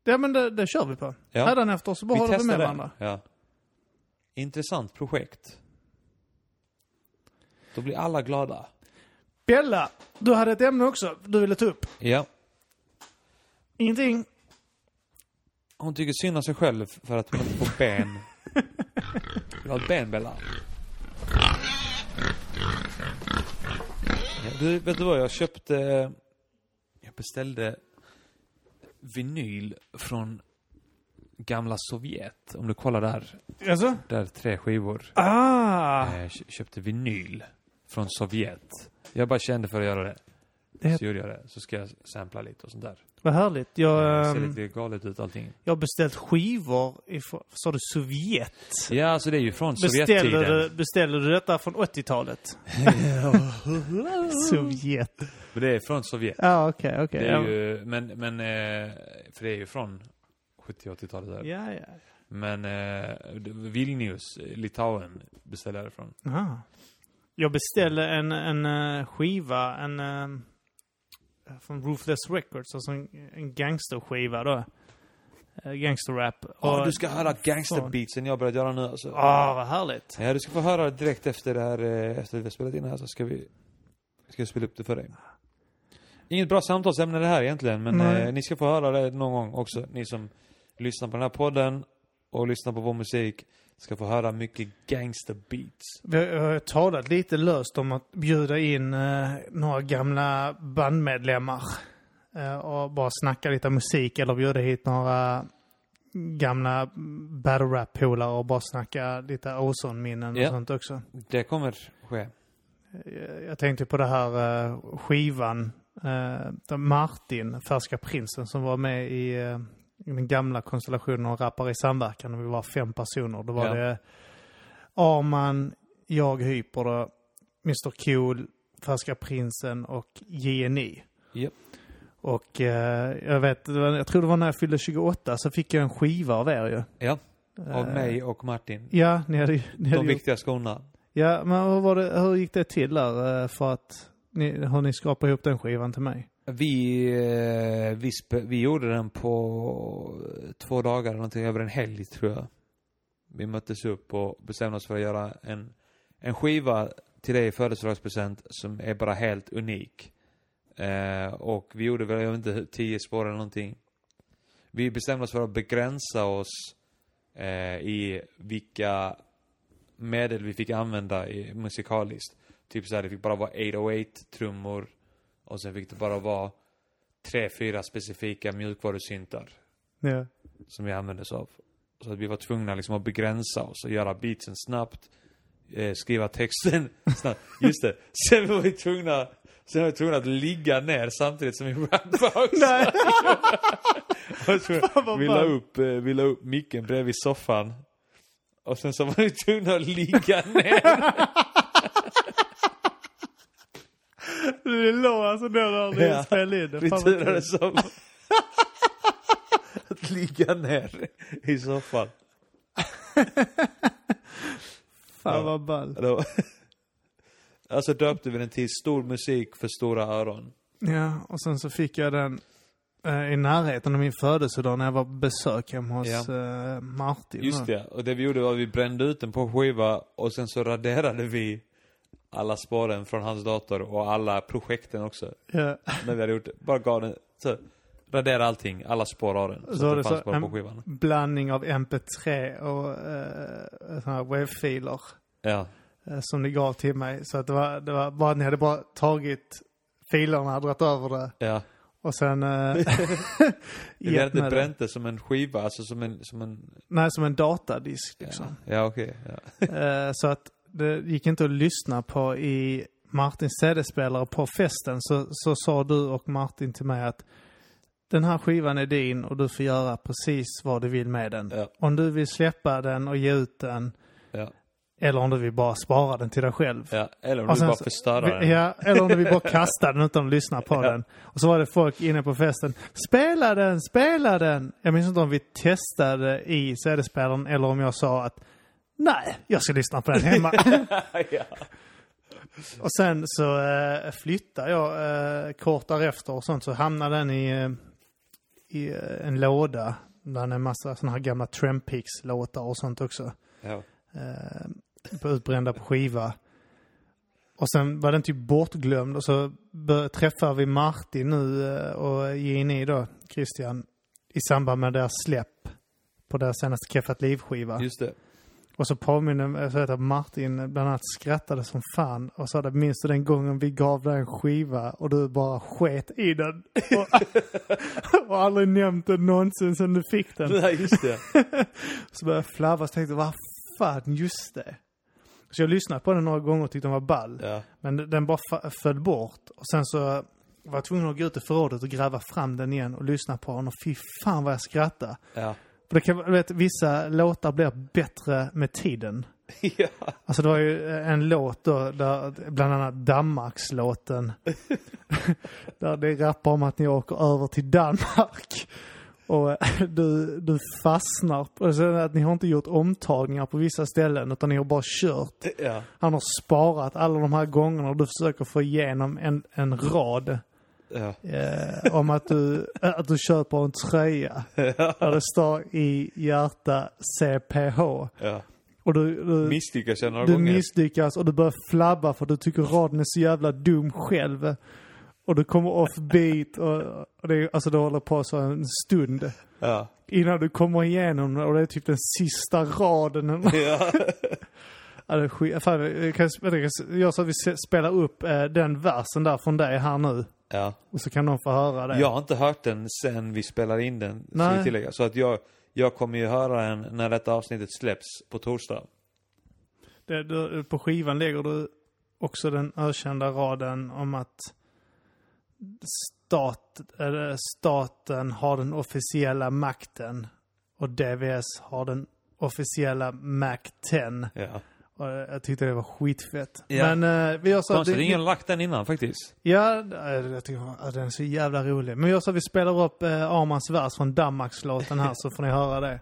Ja men det, det kör vi på. Ja. Hädanefter så bara håller vi med det. varandra. Ja. Intressant projekt. Då blir alla glada. Bella, du hade ett ämne också du ville ta upp. Ja. Ingenting. Hon tycker synd om sig själv för att hon inte får ben. Vill ha ett ben, Bella? Ja, du, vet du vad? Jag köpte... Jag beställde vinyl från gamla Sovjet. Om du kollar där. Alltså? Där tre skivor. Ah! Eh, kö- köpte vinyl från Sovjet. Jag bara kände för att göra det. Det Så gjorde jag det. Så ska jag sampla lite och sånt där. Vad härligt. Jag, Det ser ehm, lite galet ut allting. jag har beställt skivor ifrån, sa du Sovjet? Ja, alltså det är ju från Beställer Sovjettiden. du, beställer du detta från 80-talet? Sovjet. Men det är från Sovjet. Ja, okej, okej. Det är Ja. ju, men, men, eh, för det är ju från 70-80-talet där. Ja, ja. Men eh, Vilnius, Litauen, beställer jag det från. Aha. Jag beställde en, en eh, skiva, en eh, från Ruthless Records, alltså en, en gangsterskiva då. Uh, gangsterrap. Och- du ska höra gangsterbeatsen jag börjat göra nu alltså. Ah, vad härligt. Ja, du ska få höra direkt efter det här, eh, efter vi har spelat in här så ska vi, ska jag spela upp det för dig. Inget bra samtalsämne det här egentligen, men eh, ni ska få höra det någon gång också. Ni som lyssnar på den här podden och lyssnar på vår musik ska få höra mycket gangsterbeats. Vi har ju talat lite löst om att bjuda in eh, några gamla bandmedlemmar eh, och bara snacka lite musik eller bjuda hit några gamla battle rap-polare och bara snacka lite Ozon-minnen och Ja. sånt också. Det kommer ske. Eh, Jag tänkte på det här eh, skivan, eh, Martin, Färska Prinsen, som var med eh, i den gamla konstellationen av rappare i samverkan. Och vi var fem personer. Då var Ja. det Arman, jag Hyper, då, Mr Cool, Färska Prinsen och JNI. Japp. Och eh, jag vet, jag tror det var när jag fyllde 28 så fick jag en skiva av er ju. Ja, av Eh, mig och Martin. Ja, ni hade, ni hade De viktiga skorna. Ja, men hur, det, hur gick det till där eh, för att ni, hur ni skapade ihop den skivan till mig? Vi, eh, vi, vi gjorde den på två dagar, någonting över en helg tror jag. Vi möttes upp och bestämde oss för att göra en, en skiva till dig i födelsedagspresent som är bara helt unik. Eh, och vi gjorde väl, jag vet inte, tio spår eller någonting. Vi bestämde oss för att begränsa oss eh, i vilka medel vi fick använda i, musikaliskt. Typ såhär, det fick bara vara 808-trummor och sen fick det bara vara tre, fyra specifika mjukvarusyntar Ja. som vi använde oss av. Så att vi var tvungna liksom att begränsa oss och göra beatsen snabbt, eh, skriva texten snabbt. Just det. Sen var vi tvungna, sen var vi tvungna att ligga ner samtidigt som vi rappade också. Nej. Så, vi, la upp, eh, vi la upp micken bredvid soffan. Och sen så var vi tvungna att ligga ner. Det låg alltså där när ni Ja. spelade in. Vi turades om att ligga ner i soffan. Fan vad ball. Då, alltså döpte vi den till Stor musik för stora öron. Ja, och sen så fick jag den eh, i närheten av min födelsedag när jag var på besök hemma hos Ja. eh, Martin. Just det, och det vi gjorde var att vi brände ut den på skiva och sen så raderade vi alla spåren från hans dator och alla projekten också. Ja. När vi hade gjort det. Bara gav den, så radera allting, alla spår av den. Så, Så att det det fanns bara på skivan. Blandning av MP3 och eh, såna här webbfiler. Ja. eh, som ni gav till mig. Så att det var, det var bara, ni hade bara tagit filerna, dragit över det Ja. och sen... Eh, Vi hade inte bränt det som en skiva, alltså som en, som en... Nej, som en datadisk liksom. Ja, ja okej. Ja. Eh, så att det gick inte att lyssna på i Martins CD-spelare på festen. Så, så sa du och Martin till mig att den här skivan är din och du får göra precis vad du vill med den. Ja. Om du vill släppa den och ge ut den Ja. eller om du vill bara spara den till dig själv. ja. Eller om du sen bara förstöra den. Ja, eller om du vill bara kasta den utan att lyssna på den. Och så var det folk inne på festen. Spela den, spela den! Jag minns inte om vi testade i CD-spelaren eller om jag sa att nej, jag ska lyssna på den hemma. ja. och sen så eh, flyttade jag eh, kort därefter och sånt så hamnade den i, eh, i eh, en låda. Bland en massa sådana här gamla Trampix-låtar och sånt också. ja. eh, på utbrända på skiva. Och sen var den typ bortglömd och så träffar vi Martin nu eh, och Jenny då, Christian, i samband med deras släpp på deras senaste Keffat Liv-skiva. Just det. Och så påminner jag så att Martin bland annat skrattade som fan och sa det, minns du den gången vi gav dig en skiva och du bara sket i den? och, och aldrig nämnt den någonsin sen du fick den. Nej, just det. Så började jag flabba och tänkte, vad fan, just det. Så jag lyssnade på den några gånger och tyckte den var ball. Ja. Men den bara föll bort. Och sen så var tvungen att gå ut i förrådet och gräva fram den igen och lyssna på den och fy fan vad jag skrattade. Ja. För det kan, vet, vissa låtar blir bättre med tiden. ja. Alltså det var ju en låt då, där, bland annat Danmarkslåten. där det rappar om att ni åker över till Danmark. Och du, du fastnar. Och så att ni har inte gjort omtagningar på vissa ställen utan ni har bara kört. Ja. Han har sparat alla de här gångerna du försöker få igenom en, en rad. Ja. Eh, om att du, att du köper en tröja. Där det står i hjärta CPH. ja. Och du, du, Misslyckas jag några du gånger. misslyckas och du börjar flabba för du tycker raden är så jävla dum själv. Och du kommer off beat och, och det, alltså det håller på så en stund. Ja. Innan du kommer igenom och det är typ den sista raden. Ja. Ja, det är skit. Fan, jag kan, jag kan göra så att vi spelar upp eh, den versen där från dig här nu. Ja. Och så kan de få höra det. Jag har inte hört den sen vi spelar in den, ska Nej. vi tillägga. Så att jag, jag kommer ju höra den när detta avsnittet släpps på torsdag. Det, du, på skivan lägger du också den ökända raden om att stat, eller staten har den officiella makten och DVS har den officiella 10. Ja. Jag tyckte det var skitfett. Ja. Men eh, vi gör så. Konstigt, det- ingen har lagt den innan faktiskt. Ja, jag tycker att den är så jävla rolig. Men vi gör så att vi spelar upp eh, Armans vers från Danmarkslåten här så får ni höra det.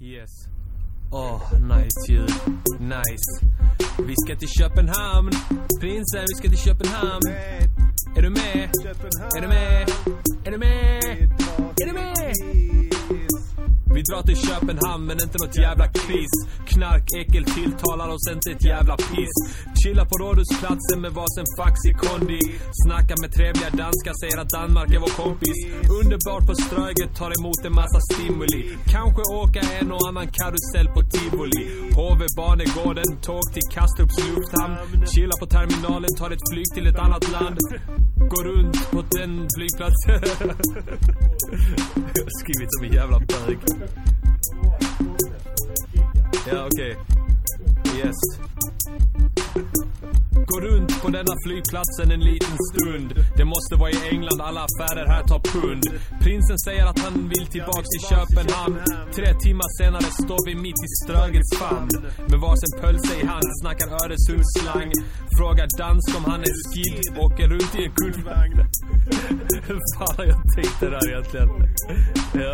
Yes. Åh, nice ljud. Nice. Vi ska till Köpenhamn. Prinsen, vi ska till Köpenhamn. Är du med? Är du med? Är du med? Är du med? Vi drar till Köpenhamn men inte nåt jävla kris. Knark, äckel tilltalar oss inte ett jävla piss. Chilla på rådhusplatsen med varsin fax i kondi. Snacka med trevliga danskar, säger att Danmark är vår kompis. Underbart på Ströget, tar emot en massa stimuli. Kanske åka en och annan karusell på tivoli. HV Banegården, tåg till Kastrups lufthamn. Chilla på terminalen, tar ett flyg till ett annat land. Går runt på den flygplatsen. Jag har skrivit som en jävla bög. Ja, okej. Yes. Går runt på denna flygplatsen en liten stund. Det måste vara i England, alla affärer här tar pund. Prinsen säger att han vill tillbaks till Köpenhamn. Tre timmar senare står vi mitt i Strögets famn. Med varsin pölse i hand, snackar Öresundsslang. Frågar dansk om han är skid, åker runt i en kundvagn. Hur fan har jag tänkt det där egentligen? Ja.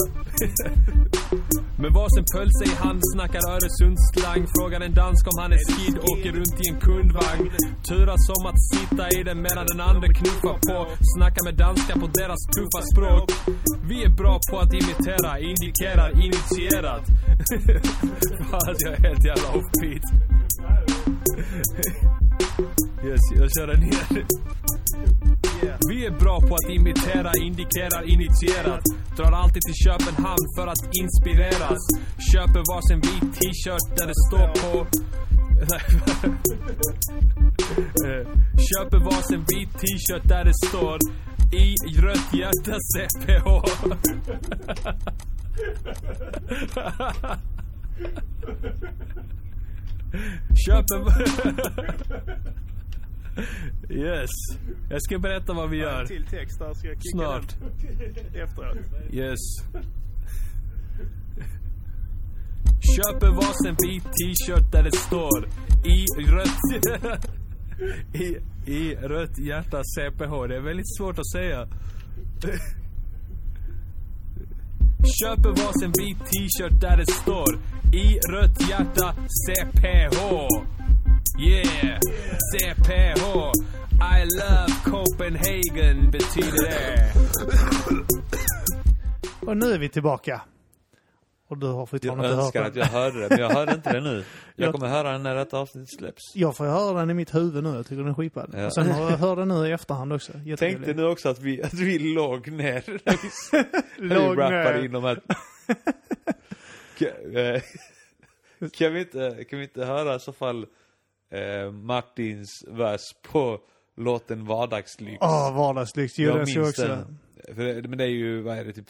Med varsin pölse i hand snackar Öresundsslang Frågar en dansk om han är skid, åker runt i en kundvagn. Turas om att sitta i den medan den andra knuffar på. Snackar med danskar på deras tuffa språk. Vi är bra på att imitera, indikerar initierat. Fan, jag är helt jävla offbeat Yes, jag kör den igen vi är bra på att imitera, indikerar initierat Drar alltid till Köpenhamn för att inspireras. Köper varsin vit t-shirt där det står på. Eh, köper varsin vit t-shirt där det står I rött hjärta CPH Köper... Yes. Jag ska berätta vad vi gör. Till text där ska jag kicka Snart. den efteråt. Yes. Köper varsin vit t-shirt där det står i rött... I, I rött hjärta CPH. Det är väldigt svårt att säga. Köper varsin vit t-shirt där det står i rött hjärta CPH. Yeah, CPH. I love Copenhagen betyder det. Och nu är vi tillbaka. Och du har Jag fortfarande inte hört önskar den. att jag hörde det, men jag hörde inte det nu. Jag Jag- kommer höra den när detta avsnitt släpps. Jag får höra den i mitt huvud nu. Jag tycker den är skitball. Ja. Och sen har jag hört den nu i efterhand också. Tänkte Jätteroligt. nu också att vi, att vi låg ner Låg vi rappade ner. in de här... Kan, eh, kan, vi inte, kan vi inte höra i så fall eh, Martins vers på låten Vardagslyx? Åh, vardagslyx. Jo, jag den såg minns också. den. För det, men det är ju, vad är det, typ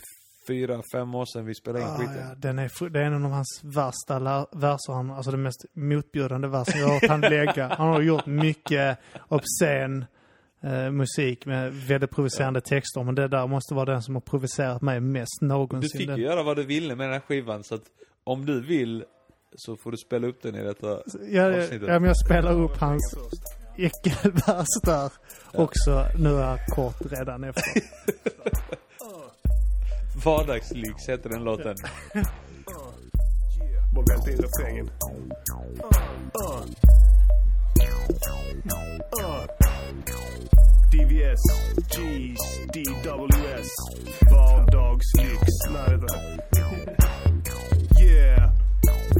fyra, fem år sedan vi spelade in Ah, skiten. ja, den är, det är en av hans värsta verser. Han, alltså den mest motbjudande versen jag har hört han lägga. Han har gjort mycket obscen eh, musik med väldigt provocerande texter. Men det där måste vara den som har provocerat mig mest Du någonsin. fick Den- ju göra vad du ville med den här skivan, så att om du vill så får du spela upp den i detta Ja, ja, avsnittet. ja, men jag spelar upp hans äckelvers där också. Nu är kort redan efter. Vardagslyx heter den låten. Vänta in refrängen. DVS, G's, DWS. Vardagslyx. Nej, vänta.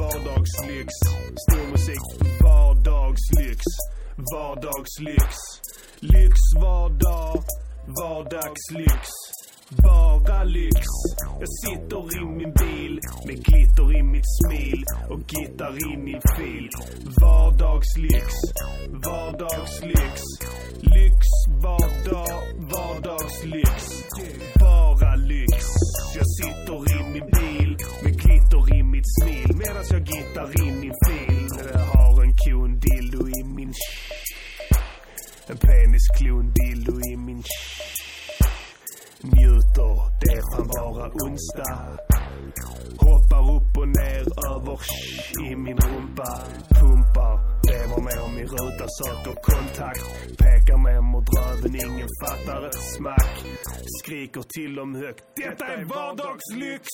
Vardagslyx. Stor musik. Vardagslyx. Vardagslyx. Lyx var dag. Vardagslyx. Bara lyx. Jag sitter i min bil med glitter i mitt smil och gitarr i min fil. Vardagslyx, vardagslyx. Lyx vardag, vardagslyx. Bara lyx. Jag sitter i min bil med i mitt smil medan jag gittar i min fil. Jag har en kon dildo i min En penisklon dildo i min Njuter, det är fan bara onsdag. Hoppar upp och ner över i min rumpa. Pumpar, lever ner min ruta, söker kontakt. Pekar med mot röven, ingen fattar ett smack. Skriker till dem högt. Detta är vardagslyx!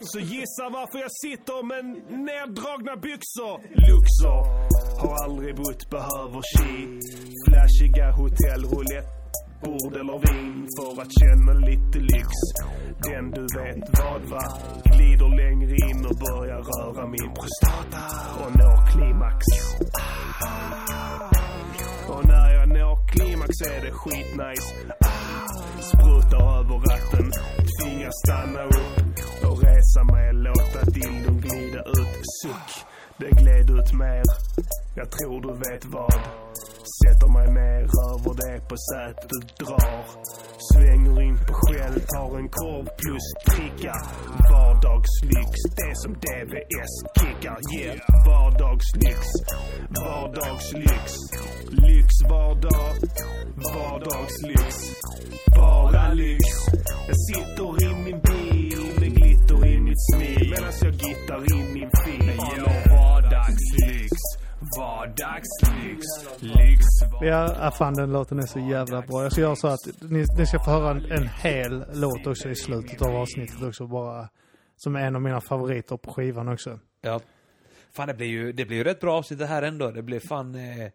Så gissa varför jag sitter med neddragna byxor. Luxor, har aldrig bott, behöver chi Flashiga hotell, roulette Bord eller vin för att känna lite lyx. Den du vet vad va? Glider längre in och börjar röra min prostata. Och når klimax. Och när jag når klimax är det skitnice. Sprutar över ratten. Tvingas stanna upp ensamma är Låta dildon glida ut Suck, Det gled ut mer. Jag tror du vet vad. Sätter mig ner över det på sätet, drar. Svänger in på Shell, tar en korv plus dricka. Vardagslyx, det som DVS kickar. Yeah, vardagslyx, vardagslyx. Lyx vardag, vardagslyx. Bara lyx. Jag sitter i min bil smil Medan jag gittar i min fil Ja, vardagslyx. Vardagslyx. Lyx. Ja, ja, fan den låten är så jävla bra. Jag ska göra så att ni, ni ska få höra en, en hel låt också i slutet av avsnittet också. Bara som är en av mina favoriter på skivan också. Ja. Fan, det blir ju, det blir ju rätt bra avsnitt det här ändå. Det blir fan eh,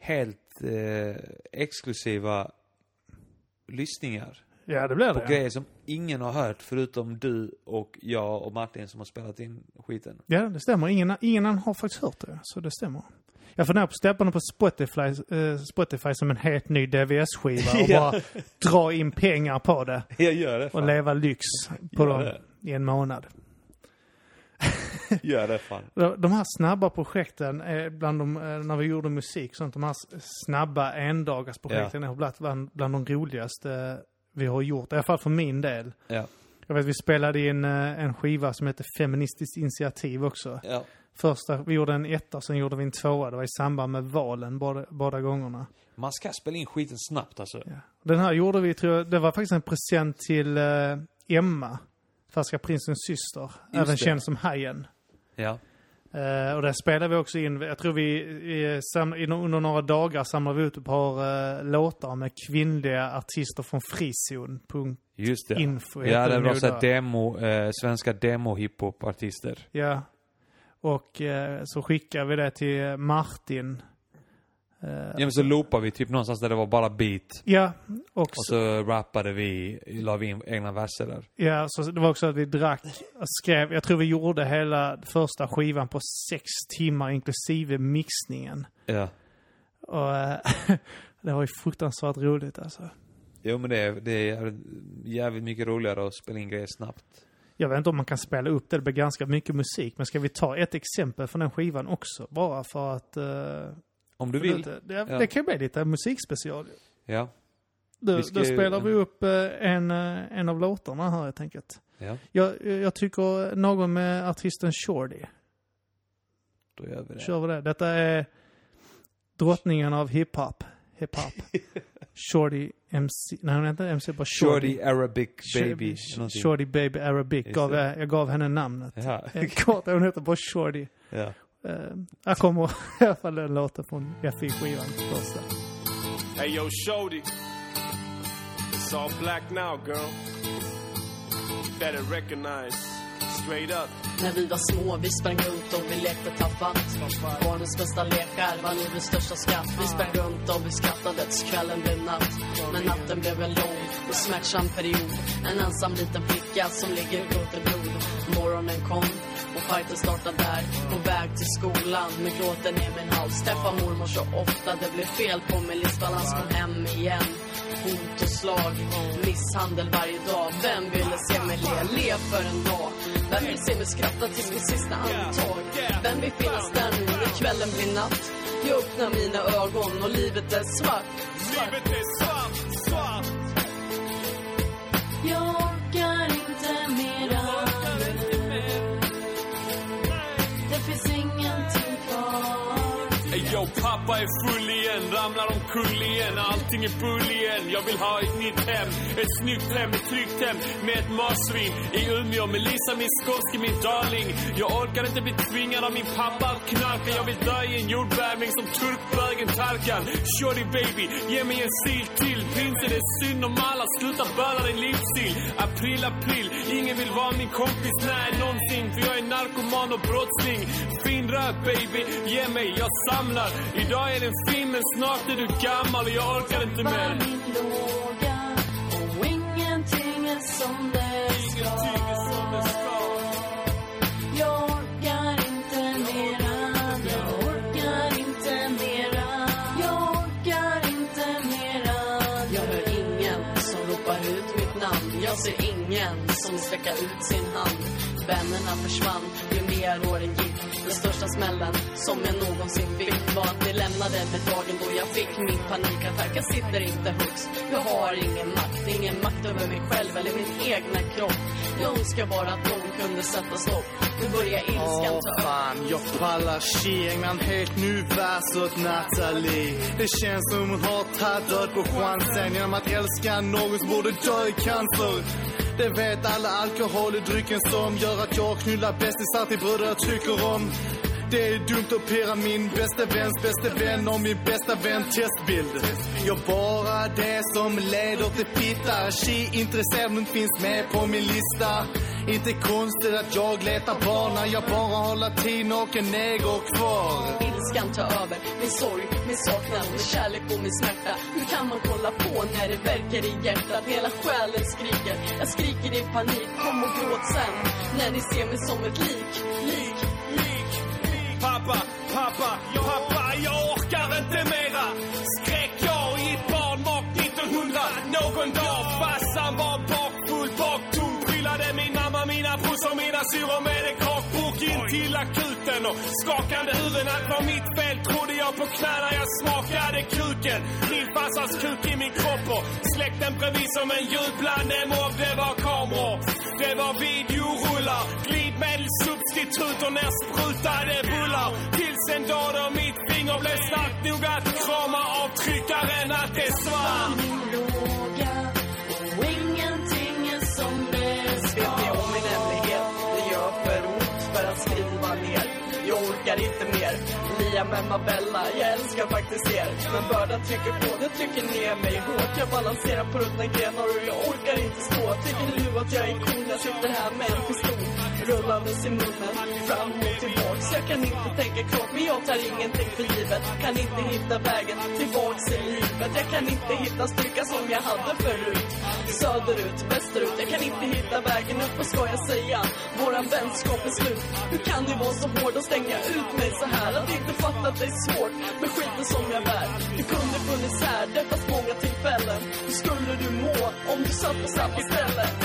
helt eh, exklusiva lyssningar. Ja, det blir På det. grejer som ingen har hört förutom du och jag och Martin som har spelat in skiten. Ja, det stämmer. Ingen, ingen annan har faktiskt hört det. Så det stämmer. Jag funderar på att släppa den på Spotify, eh, Spotify som en helt ny DVS-skiva och Ja. bara dra in pengar på det. Jag gör det Och fan. leva lyx på Gör dem det. i en månad. Gör det fan. De här snabba projekten, är bland de, eh, när vi gjorde musik, sånt, de här snabba endagarsprojekten är bland, bland, bland de roligaste vi har gjort. I alla fall för min del. Ja. Jag vet, vi spelade in eh, en skiva som heter Feministiskt initiativ också. Ja. Första, vi gjorde en etta, sen gjorde vi en tvåa. Det var i samband med valen båda, båda gångerna. Man ska spela in skiten snabbt alltså. Ja. Den här gjorde vi, tror jag, det var faktiskt en present till eh, Emma, Färska Prinsens syster. även det. känd som Hajen. Ja. Eh, och där spelade vi också in, jag tror vi eh, sam, under några dagar samlade vi ut ett par eh, låtar med kvinnliga artister från Frizon. Just det. Info Ja, det var såhär demo, eh, svenska demo-hiphop-artister. Ja. Och så skickade vi det till Martin. Eh, Ja men så loopade vi typ någonstans där det var bara beat. ja, och, Och så, rappade vi, la vi in egna verser där. ja, så det var också att vi drack, skrev, jag tror vi gjorde hela första skivan på sex timmar inklusive mixningen. Ja. Och eh, det var ju fruktansvärt roligt alltså. Jo men det är, det är jävligt- jävligt mycket roligare att spela in grejer snabbt. Jag vet inte om man kan spela upp det, det blir ganska mycket musik. Men ska vi ta ett exempel från den skivan också? Bara för att... Om du vill. Det, det, Ja. det kan bli lite musikspecial. Ja. Då, Vi ska då spelar vi upp eh, en, eh, en av låtarna här helt enkelt. Ja. Jag, jag tycker någon med artisten Shorty. Då gör vi det. Kör vi det. Detta är drottningen av hiphop. Hiphop. Shorty MC, nej hon heter MC, bara Shorty. Shorty Arabic Baby. Shorty. Shorty Baby Arabic. Gav jag, jag gav henne namnet. Ja. Kort, hon heter bara Shorty. ja. Eh, jag kommer i alla fall den låten från FI-skivan första. Hey, yo, Shorty. It's all black now, girl. Better recognize. Straight up. När vi var små, vi sprang runt och vi lekte tappat. Barnens bästa lekar var livets största skatt. Vi sprang runt och vi skrattade tills kvällen blev natt. Men natten blev en lång och smärtsam period. En ensam liten flicka som ligger i gråter blod. Morgonen kom och fighten startar där. På väg till skolan med gråten i min hals. Träffar mormor så ofta, det blev fel på min livsbalans. Kom hem igen. Hot och slag, misshandel varje dag. Vem ville se mig le? Le för en dag. Vem vill se mig skratta till min sista andetag? Vem vill finnas där nu när kvällen blir natt? Jag öppnar mina ögon och livet är svart. Livet är svart. Och pappa är full igen, ramlar omkull igen. Allting är bull igen, jag vill ha ett nytt hem. Ett snyggt hem, ett tryggt hem med ett marsvin I Umeå. Med Lisa, min skånske, min darling. Jag orkar inte bli tvingad av min pappa att knarka. Jag vill dö i en jordbävning som turkbögen Tarkan. Shorty baby, ge mig en sil till. Prinsen, det är synd om alla, sluta böla din livsstil. April, april, ingen vill vara min kompis, nej någonsin För jag är narkoman och brottsling. Fin rök baby, ge mig, jag samlar Idag är den fin men snart är du gammal och jag orkar inte mer. min låga och ingenting är som det ska. Jag orkar inte mera. Jag orkar inte mera. Jag orkar inte mera. Jag hör ingen som ropar ut mitt namn. Jag ser ingen som sträcker ut sin hand. Vännerna försvann ju mer åren gick. Den största smällen som jag någonsin fick var att ni lämnade med dagen då jag fick min panikattack. Jag sitter inte högst, jag har ingen makt. Ingen makt över mig själv eller min egna kropp. Jag önskar bara att någon kunde sätta stopp. Nu börjar ilskan ta över fan, jag pallar tjej med helt nu vers åt Nathalie. Det känns som hon har tagit död på chansen. Genom att älska någon som borde dö i cancer. Det vet alla alkohol är drycken som gör att jag knullar bästisar till bröder jag tycker om det är dumt att pirra min bästa väns bästa vän och min bästa vän testbild. Jag bara det som leder till fitta. She intresserad men finns med på min lista. Inte konstigt att jag letar barn när jag bara har latin och en neger kvar. Ilskan tar över, min sorg, min saknad, min kärlek och min smärta Hur kan man kolla på när det verkar i hjärtat? Hela själen skriker, jag skriker i panik Kom och gråt sen, när ni ser mig som ett lik, lik Pappa, pappa, pappa, jag orkar inte mera. Skrek jag i ett barnmak 1900. Någon dag farsan var bakfull, baktom. Trillade min mamma, mina brorsor, mina syrror med en kakburk in till akuten. Och skakande huvuden, allt var mitt fel. Trodde jag på knäna, jag smakade kuken. Min farsas kuk i min kropp och släkten bredvid som en jublande mobb. Det var kameror, det var videorullar, glidmedelssubstitut och nersprutade bullar. Tills en dag då mitt finger blev starkt nog att krama av tryckaren att det svann Vet ni om min hemlighet? Det gör för ont för att skriva ner. Jag orkar inte mer. Lia med Mabella, jag älskar faktiskt er. Men bördan trycker på, det trycker ner mig hårt. Jag balanserar på ruttna grenar och jag orkar inte stå. Tycker du att jag är cool? Jag sitter här med en pistol rullandes i munnen, fram och tillbaks. Jag kan inte tänka klart, men jag tar ingenting för givet. Kan inte hitta vägen tillbaks i livet. Jag kan inte hitta styrka som jag hade förut. Söderut, västerut, jag kan inte hitta vägen upp. Vad ska jag säga? Våran vänskap är slut. Hur kan du vara så hård och stänga ut mig så här? Att inte fatta att det är svårt med skiten som jag bär. Du kunde funnits här, det fanns många tillfällen. Hur skulle du må om du satt på samma istället? Ställe,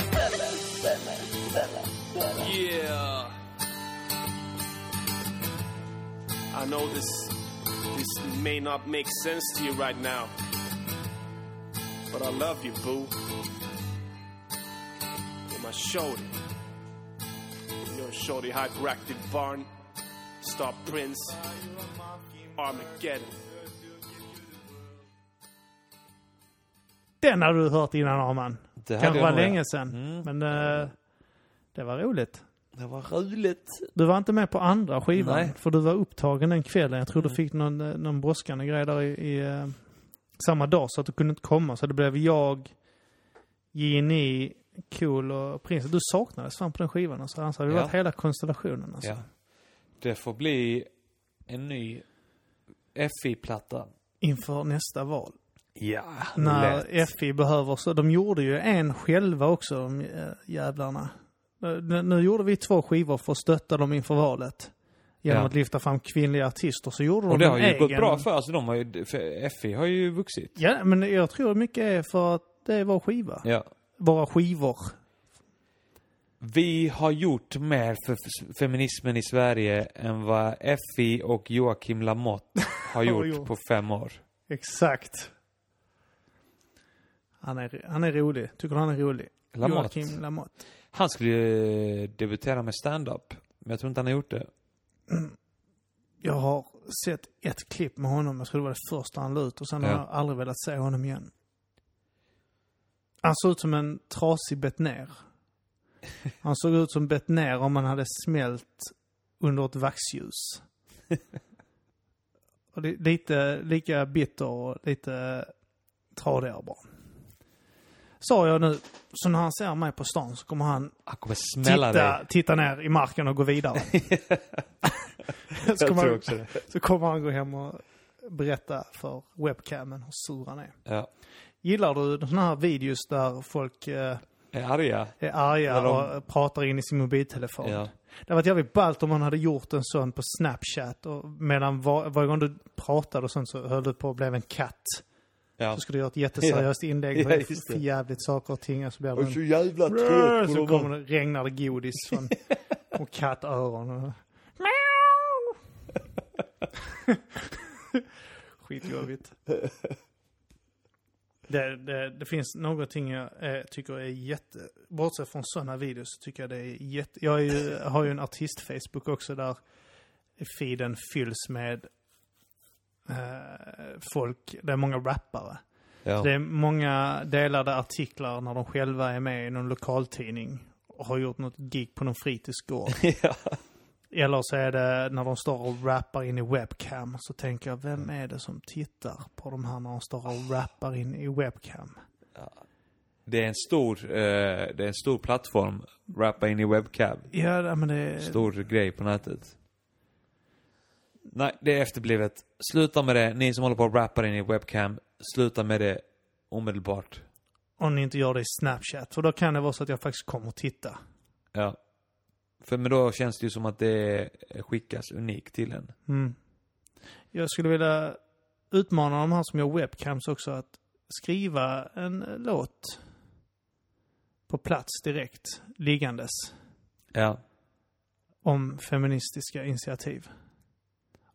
I know this this may not make sense to you right now. But I love you, boo. You're my shorty. You're shorty hyperactive barn. Star Prince. Armageddon. Den har du hört innan Arman. Det hade Kanske jag var nog, länge sedan. Mm. Men eh, det var roligt. Det var roligt. Du var inte med på andra skivan. Nej. För du var upptagen den kvällen. Jag tror du Mm. fick någon, eh, någon brådskande grej där i, i eh, samma dag så att du kunde inte komma. Så det blev jag, Ginny, Cool och Prins. Du saknades fan på den skivan. Alltså. Annars hade det Ja. varit hela konstellationen. Alltså. Ja. Det får bli en ny FI-platta. Inför nästa val. Ja, När lätt. FI behöver så. De gjorde ju en själva också, de äh, jävlarna. Nu, gjorde vi två skivor för att stötta dem inför valet. Genom Ja. att lyfta fram kvinnliga artister. Så gjorde de Och det har ju egen... gått bra för alltså de har ju, för FI har ju vuxit. Ja, men jag tror mycket är för att det är vår skiva. Ja. Våra skivor. Vi har gjort mer för feminismen i Sverige än vad FI och Joakim Lamotte har gjort. på fem år. Exakt. Han är, han är rolig. Tycker du han är rolig? Lamotte. Joakim Lamotte. Han skulle ju debutera med stand-up. Men jag tror inte han har gjort det. Jag har sett ett klipp med honom. Jag tror det var det första han la ut. Och sen har Ja. jag aldrig velat se honom igen. Han såg ut som en trasig Betnér. Han såg ut som Betnér om man hade smält under ett vaxljus. och li- lite lika bitter och lite tradigare bara. Sa jag nu, så när han ser mig på stan så kommer han Han kommer titta, dig. titta ner i marken och gå vidare. så, kommer han, så kommer han gå hem och berätta för webcamen hur sur han är. Ja. Gillar du sådana här videos där folk eh, Är arga. är arga de- och pratar in i sin mobiltelefon? Ja. Det var jävligt ballt om man hade gjort en sån på Snapchat och medan var, varje gång du pratade och sånt så höll du på att bli en katt. Ja. Så skulle du göra ett jätteseriöst inlägg Ja, med just det. för jävligt saker och ting och så blir det en jävla Brrr, så kommer det, regnar det godis från och kattöron. Och... Skitjobbigt. Det, det, det finns någonting jag eh, tycker är jätte... Bortsett från sådana videos så tycker jag det är jätte... Jag är ju, har ju en artist-Facebook också där feeden fylls med folk, det är många rappare. Ja. Det är många delade artiklar när de själva är med i någon lokaltidning och har gjort något gig på någon fritidsgård. ja. Eller så är det när de står och rappar in i webcam. Så tänker jag, vem är det som tittar på de här när de står och rappar in i webcam? Det är en stor, eh, det är en stor plattform. Rappa in i webcam. Ja, men det är... Stor grej på nätet. Nej, det är efterblivet. Sluta med det. Ni som håller på och rappar in i webcam, sluta med det omedelbart. Om ni inte gör det i Snapchat. För då kan det vara så att jag faktiskt kommer och titta. Ja. För men då känns det ju som att det skickas unikt till en. Mm. Jag skulle vilja utmana de här som gör webcams också att skriva en låt på plats direkt, liggandes, Ja. om feministiska initiativ.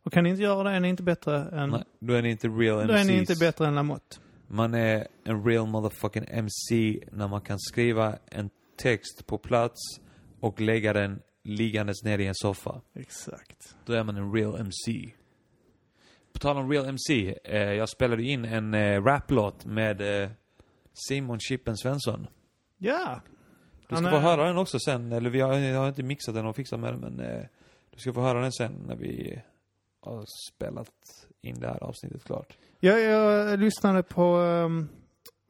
Och kan ni inte göra det är ni inte bättre än... Nej, då är ni inte real MCs. då är ni inte bättre än Lamotte. Man är en real motherfucking MC när man kan skriva en text på plats och lägga den liggandes ner i en soffa. Exakt. Då är man en real MC. På tal om real MC, eh, jag spelade in en eh, raplåt med eh, Simon Chippen Svensson. Ja. Du ska är- få höra den också sen, eller vi har, jag har inte mixat den och fixat med den, men eh, du ska få höra den sen när vi har spelat in det här avsnittet klart. Jag, jag lyssnade på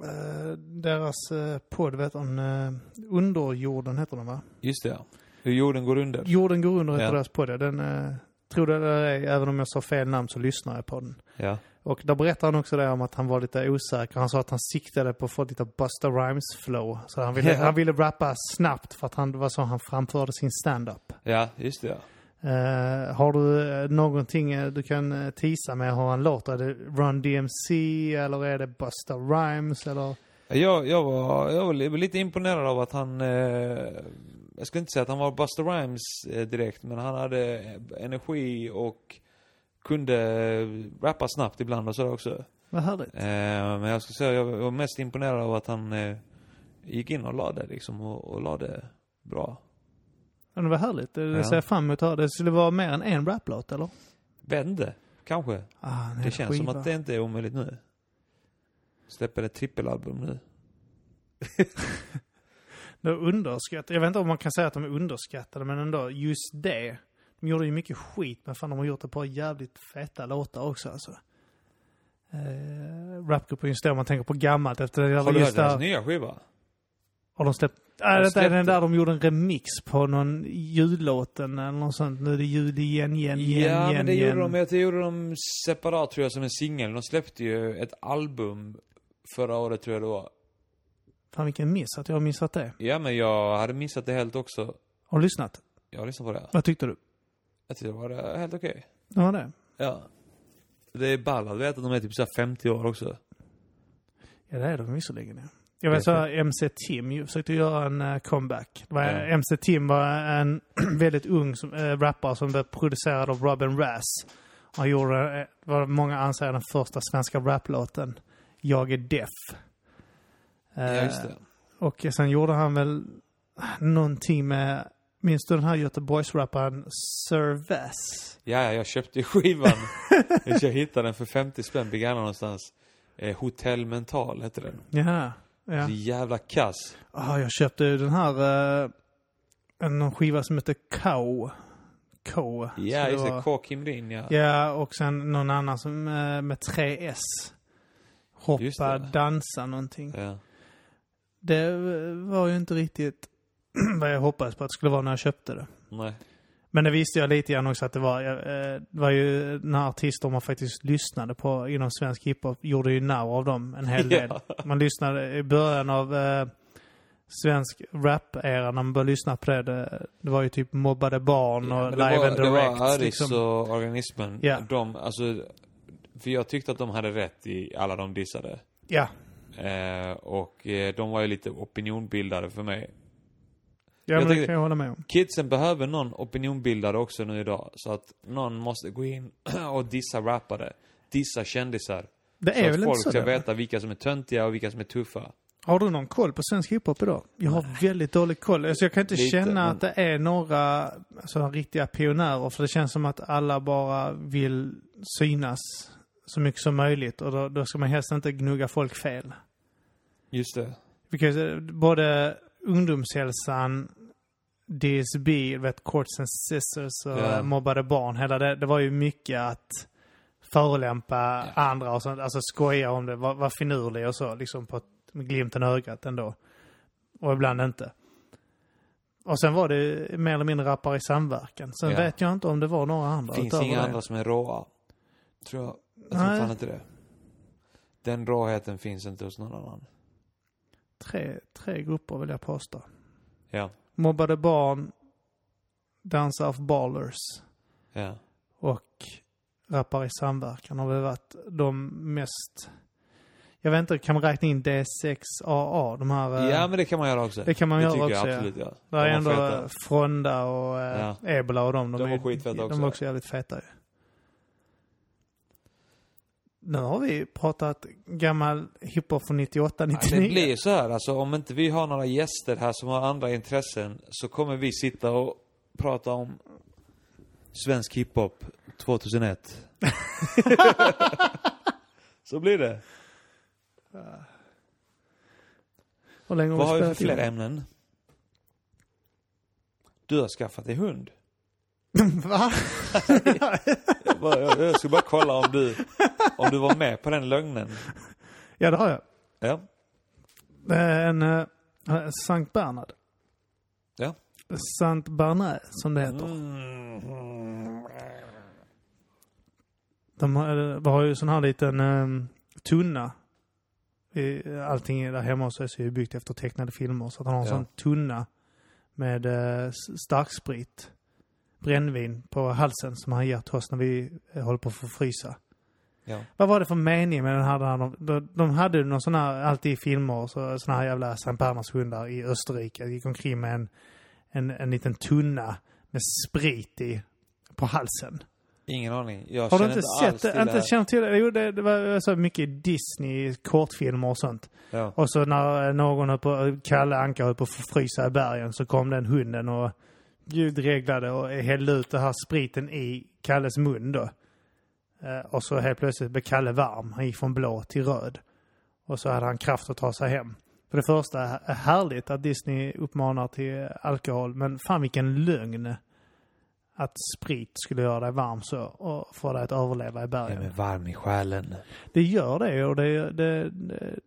eh, deras uh, podd, vet om uh, Underjorden heter den va? Just det, ja. Hur jorden går under. Jorden går under heter Ja. deras podd. ja. Den, uh, tror det ej, även om jag sa fel namn så lyssnar jag på den. Ja. Och där berättar han också det om att han var lite osäker. Han sa att han siktade på att få lite Busta Rhymes flow. Så han ville, Ja. han ville rappa snabbt för att han, det var så han framförde sin stand-up. Ja, just det ja. Eh, har du eh, någonting eh, du kan uh, tisa med hur han låter? Är det Run DMC eller är det Busta Rhymes eller? Jag, jag, var, jag var li- lite imponerad av att han... Eh, jag skulle inte säga att han var Busta Rhymes eh, direkt, men han hade energi och kunde rappa snabbt ibland och så också. Vad härligt. Eh, men jag skulle säga jag var mest imponerad av att han gick in och lade liksom och, och lade bra. Ja, det var härligt. Det, Ja. ser jag fram emot att höra. Det skulle vara mer än en raplåt eller? Vände, kanske. Ah, en Det känns som skiva. att det inte är omöjligt nu. Släpper ett trippelalbum nu. De underskattade. Jag vet inte om man kan säga att de är underskattade, men ändå just det. De gjorde ju mycket skit, men fan de har gjort ett par jävligt feta låtar också alltså. Uh, Rapgruppen just då, om man tänker på gammalt efter det Har du hört deras nya skiva? Har de släppt? Nej, de det är den där de gjorde en remix på någon jullåten eller något sånt. Nu är det jul igen, igen, igen, Ja, igen, men det igen. gjorde de, jag tror det gjorde de separat tror jag som en singel. De släppte ju ett album förra året tror jag det var. Fan vilken miss att jag har missat det. Ja, men jag hade missat det helt också. Har du lyssnat? Jag har lyssnat på det. Vad tyckte du? Jag tyckte det var eh, helt okej. Det var det? Ja. Det är ball att veta att de är typ så här 50 år också. Ja, det är de visserligen. Ja. Jag vet så här, MC Tim ju försökte göra en eh, comeback. Var, Ja. MC Tim var en väldigt ung som, eh, rappare som blev producerad av Robin Rass. Han gjorde, eh, vad många anser den första svenska raplåten, Jag är deaf. Ja, just det. Och sen gjorde han väl någonting med, minns du den här Göteborgsrapparen Sir Vass? Ja, ja, jag köpte ju skivan. jag hittade den för 50 spänn, begagnad någonstans. Eh, Hotell Mental hette den. Jaha. Ja. Så jävla kass. Ah, jag köpte ju den här, eh, en skiva som heter Cow. Cow. Ja, just var- det. K. Kim Rin, ja. Ja, och sen någon annan som eh, med tre S. Hoppa, dansa någonting. ja. Det eh, var ju inte riktigt vad jag hoppades på att det skulle vara när jag köpte det. Nej. Men det visste jag lite grann också att det var, eh, det var ju när artister man faktiskt lyssnade på inom svensk hiphop gjorde ju narr av dem en hel del. Man lyssnade i början av eh, svensk rap-era, när man började lyssna på det, det, det var ju typ mobbade barn Ja, och det live var, and det direct. var Aris liksom. och Organismen. Ja. De, alltså, för jag tyckte att de hade rätt i alla de dissade. Ja, Eh, och eh, de var ju lite opinionbildare för mig. Ja Jag men det kan jag hålla med om. Kidsen behöver någon opinionbildare också nu idag. Så att någon måste gå in och dissa rappare. Dissa kändisar. Det Så är att väl inte folk så ska det? veta vilka som är töntiga och vilka som är tuffa. Har du någon koll på svensk hiphop idag? Jag har väldigt dålig koll. Alltså jag kan inte Lite, känna men- att det är några alltså, riktiga pionjärer. För det känns som att alla bara vill synas så mycket som möjligt. Och då, då ska man helst inte gnugga folk fel. Just det. Because, eh, både ungdomshälsan, DSB, vet, Courts and Sisters och Ja. mobbade barn. Hela det, det var ju mycket att förolämpa andra och sånt. Alltså skoja om det, vara var finurlig och så. Liksom på ett, med glimten i ögat ändå. Och ibland inte. Och sen var det mer eller mindre rappare i samverkan. Sen Ja. vet jag inte om det var några andra. Finns inga det. andra som är råa. Tror jag. Jag tror Nej. fan inte det. Den råheten finns inte hos någon annan. Tre, tre grupper vill jag påstå. Ja. Mobbade barn, Dansa of Ballers. Ja. och rappare i samverkan har väl varit de mest... Jag vet inte, kan man räkna in D6AA? De här... eh, Ja, men det kan man göra också. det kan man det göra också, jag ja. absolut, ja. Där De är ändå feta. Fronda och eh, Ja. Ebola och dem. De är- var skitfeta De också. var också jävligt feta ju. Nu har vi pratat gammal hiphop från 98, Ja, 99. det blir så här, alltså om inte vi har några gäster här som har andra intressen så kommer vi sitta och prata om svensk hiphop 2001. så blir det. Hur länge Vad har vi för fler ämnen? Du har skaffat dig hund. Va? Jag, bara, jag, jag ska bara kolla om du, om du var med på den lögnen. Ja, det har jag. Ja. Är en uh, Sankt Bernhard. Ja. Saint Bernard, som det heter. Mm. De har, de har ju sån här liten um, tunna. Allting där hemma hos oss är ju byggt efter tecknade filmer. Så att han har en Ja. sån tunna med uh, starksprit, brännvin på halsen som han ger till oss när vi eh, håller på att förfrysa. Ja. Vad var det för mening med den här? De, de, de hade någon sån här, alltid i filmer, så, såna här jävla Sankt hundar i Österrike. gick omkring med en, en, en liten tunna med sprit i på halsen. Ingen aning. Jag Har du känner inte sett det? Inte känt till det? Jo, det, det var så mycket Disney kortfilmer och sånt. Ja. Och så när eh, någon höll på, Kalle Anka höll på att förfrysa i bergen så kom den hunden och ljudreglade och hällde ut den här spriten i Kalles mun då. Eh, och så helt plötsligt blev Kalle varm. Han gick från blå till röd. Och så hade han kraft att ta sig hem. För det första är härligt att Disney uppmanar till alkohol, men fan vilken lögn. Att sprit skulle göra dig varm så och få dig att överleva i bergen. är varm i själen. Det gör det och det, det, det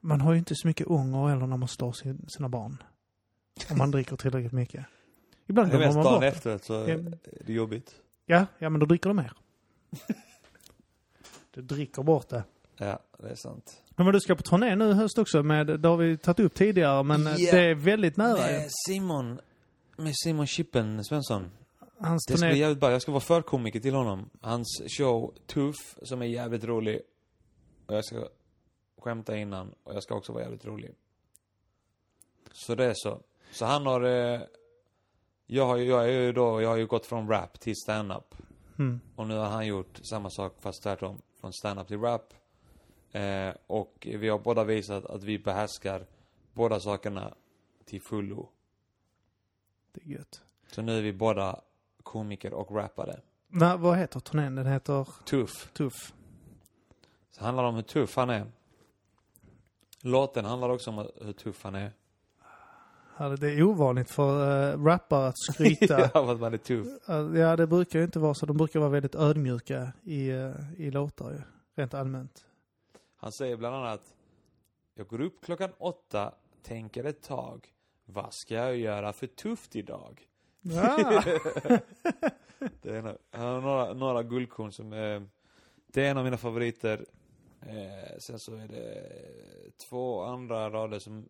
Man har ju inte så mycket ånger heller när man slår sin, sina barn. Om man dricker tillräckligt mycket. Ibland glömmer man bort det. efteråt så Ja. är det jobbigt. Ja, ja men då dricker du mer. du dricker bort det. Ja, det är sant. Men du ska på turné nu i höst också med, det har vi tagit upp tidigare, men Ja. det är väldigt nära. Med Simon, med Simon Chippen Svensson. Hans Det ska bli turné. jävligt bra. Jag ska vara förkomiker till honom. Hans show Tuff, som är jävligt rolig. Och jag ska skämta innan och jag ska också vara jävligt rolig. Så det är så. Så han har... Eh, jag har ju, jag är ju då, jag har ju gått från rap till stand-up. Mm. Och nu har han gjort samma sak fast tvärtom. Från stand-up till rap. Eh, och vi har båda visat att vi behärskar båda sakerna till fullo. Det är gött. Så nu är vi båda komiker och rappare. Va, vad heter turnén? Den heter Tuff. Tuff. Så handlar om hur tuff han är. Låten handlar också om hur tuff han är. Det är ovanligt för uh, rappare att skryta. ja, att man är tuff. Uh, ja, det brukar ju inte vara så. De brukar vara väldigt ödmjuka i, uh, i låtar ju. Rent allmänt. Han säger bland annat Jag går upp klockan åtta, tänker ett tag. Vad ska jag göra för tufft idag? Ja. Det är en, några, några guldkorn som är, Det är en av mina favoriter. Eh, sen så är det två andra rader som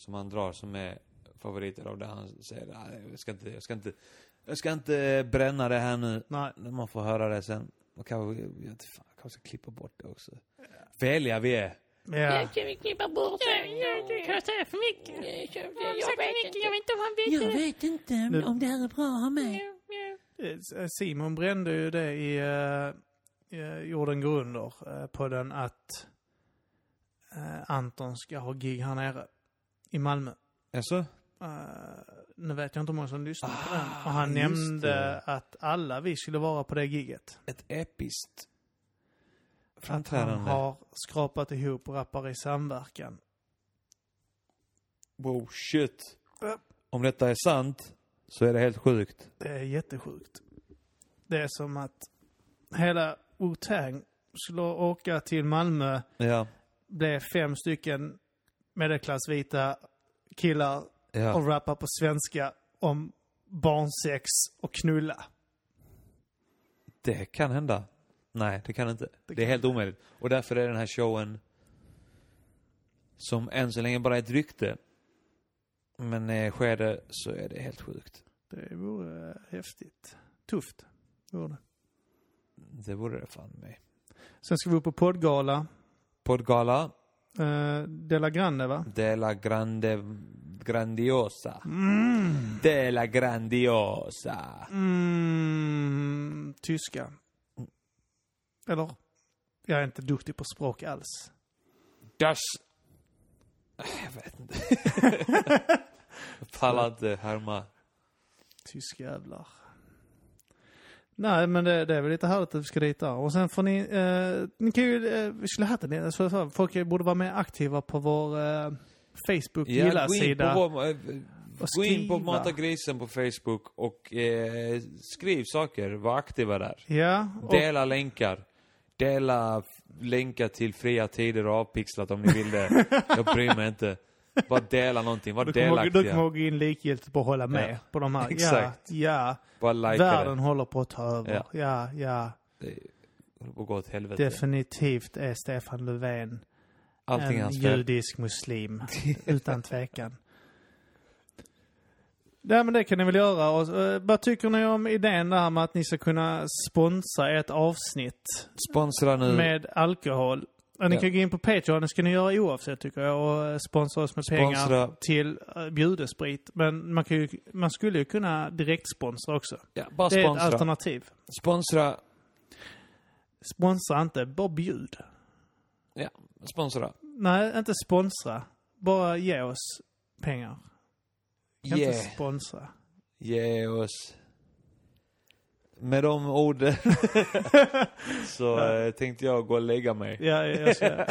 Som han drar som är favoriter av det han säger. Jag ska inte, jag ska inte Jag ska inte bränna det här nu. Nej. Man får höra det sen. Och kanske, jag vet fan, kanske ska klippa bort det också. Väliga vi är. Ja. Kan vi klippa bort det? Kan jag säga för mycket? Jag vet inte. Jag vet inte om han vet Jag vet inte om det här är bra att ha med. Eh, Simon brände ju det i uh, Jorden går under uh, på den att eh, Anton ska ha gig här nere i Malmö. Jaså? Eh, nu vet jag inte hur många som lyssnar på Ah, den. Och han nämnde det. att alla vi skulle vara på det giget. Ett episkt Att han framträdande. har skrapat ihop rappare i samverkan. Wow, shit. Ja. Om detta är sant, så är det helt sjukt. Det är jättesjukt. Det är som att hela Wu-Tang skulle åka till Malmö, Ja. blev fem stycken medelklassvita killar Ja. och rappar på svenska om barnsex och knulla. Det kan hända. Nej, det kan inte. Det, kan är helt omöjligt. Och därför är den här showen som än så länge bara är ett rykte. Men eh, sker det så är det helt sjukt. Det vore häftigt. Tufft vore det. Det vore det fan med. Sen ska vi upp på poddgala. Poddgala, Uh, Della Grande va? De la Grande Grandiosa. Mm. De la Grandiosa. Mm, tyska. Eller? Jag är inte duktig på språk alls. Das... Jag vet inte. jag pallar inte härma. Tyska jävlar. Nej, men det, det är väl lite härligt att vi ska dit där. Och sen får ni, eh, ni kan ju, eh, vi skulle haft det, så, folk borde vara mer aktiva på vår eh, Ja, gå in Facebook-gilla-sida. på, vår, eh, gå in på. Mata Grisen på Facebook och eh, skriv saker, var aktiva där. Ja, och, Dela länkar. Dela länkar till fria tider och avpixlat om ni vill det. Jag bryr mig inte. Bara dela någonting, var kommer, du kommer delaktiga. gå in likgiltigt att hålla med Ja, på de här. exakt. Ja, ja. Likea Världen det. håller på att ta över. Ja. Ja, ja. Det håller på att gå åt helvete. Definitivt är Stefan Löfven Allting en judisk muslim. utan tvekan. Nej men det kan ni väl göra. Och, eh, vad tycker ni om idén där med att ni ska kunna sponsra ett avsnitt Sponsra nu. med alkohol? Ja, ni kan gå in på Patreon, det ska ni göra oavsett tycker jag, och eh, sponsra oss med pengar Sponsra. till uh, bjudesprit. Men man, kan ju, man skulle ju kunna direktsponsra också. Ja, bara Det är ett alternativ. Sponsra. Sponsra inte, bara bjud. Ja, sponsra. Nej, inte sponsra. Bara ge oss pengar. Kan Ge. inte sponsra. Ge oss med de orden så eh, tänkte jag gå och lägga mig. Ja, jag ska...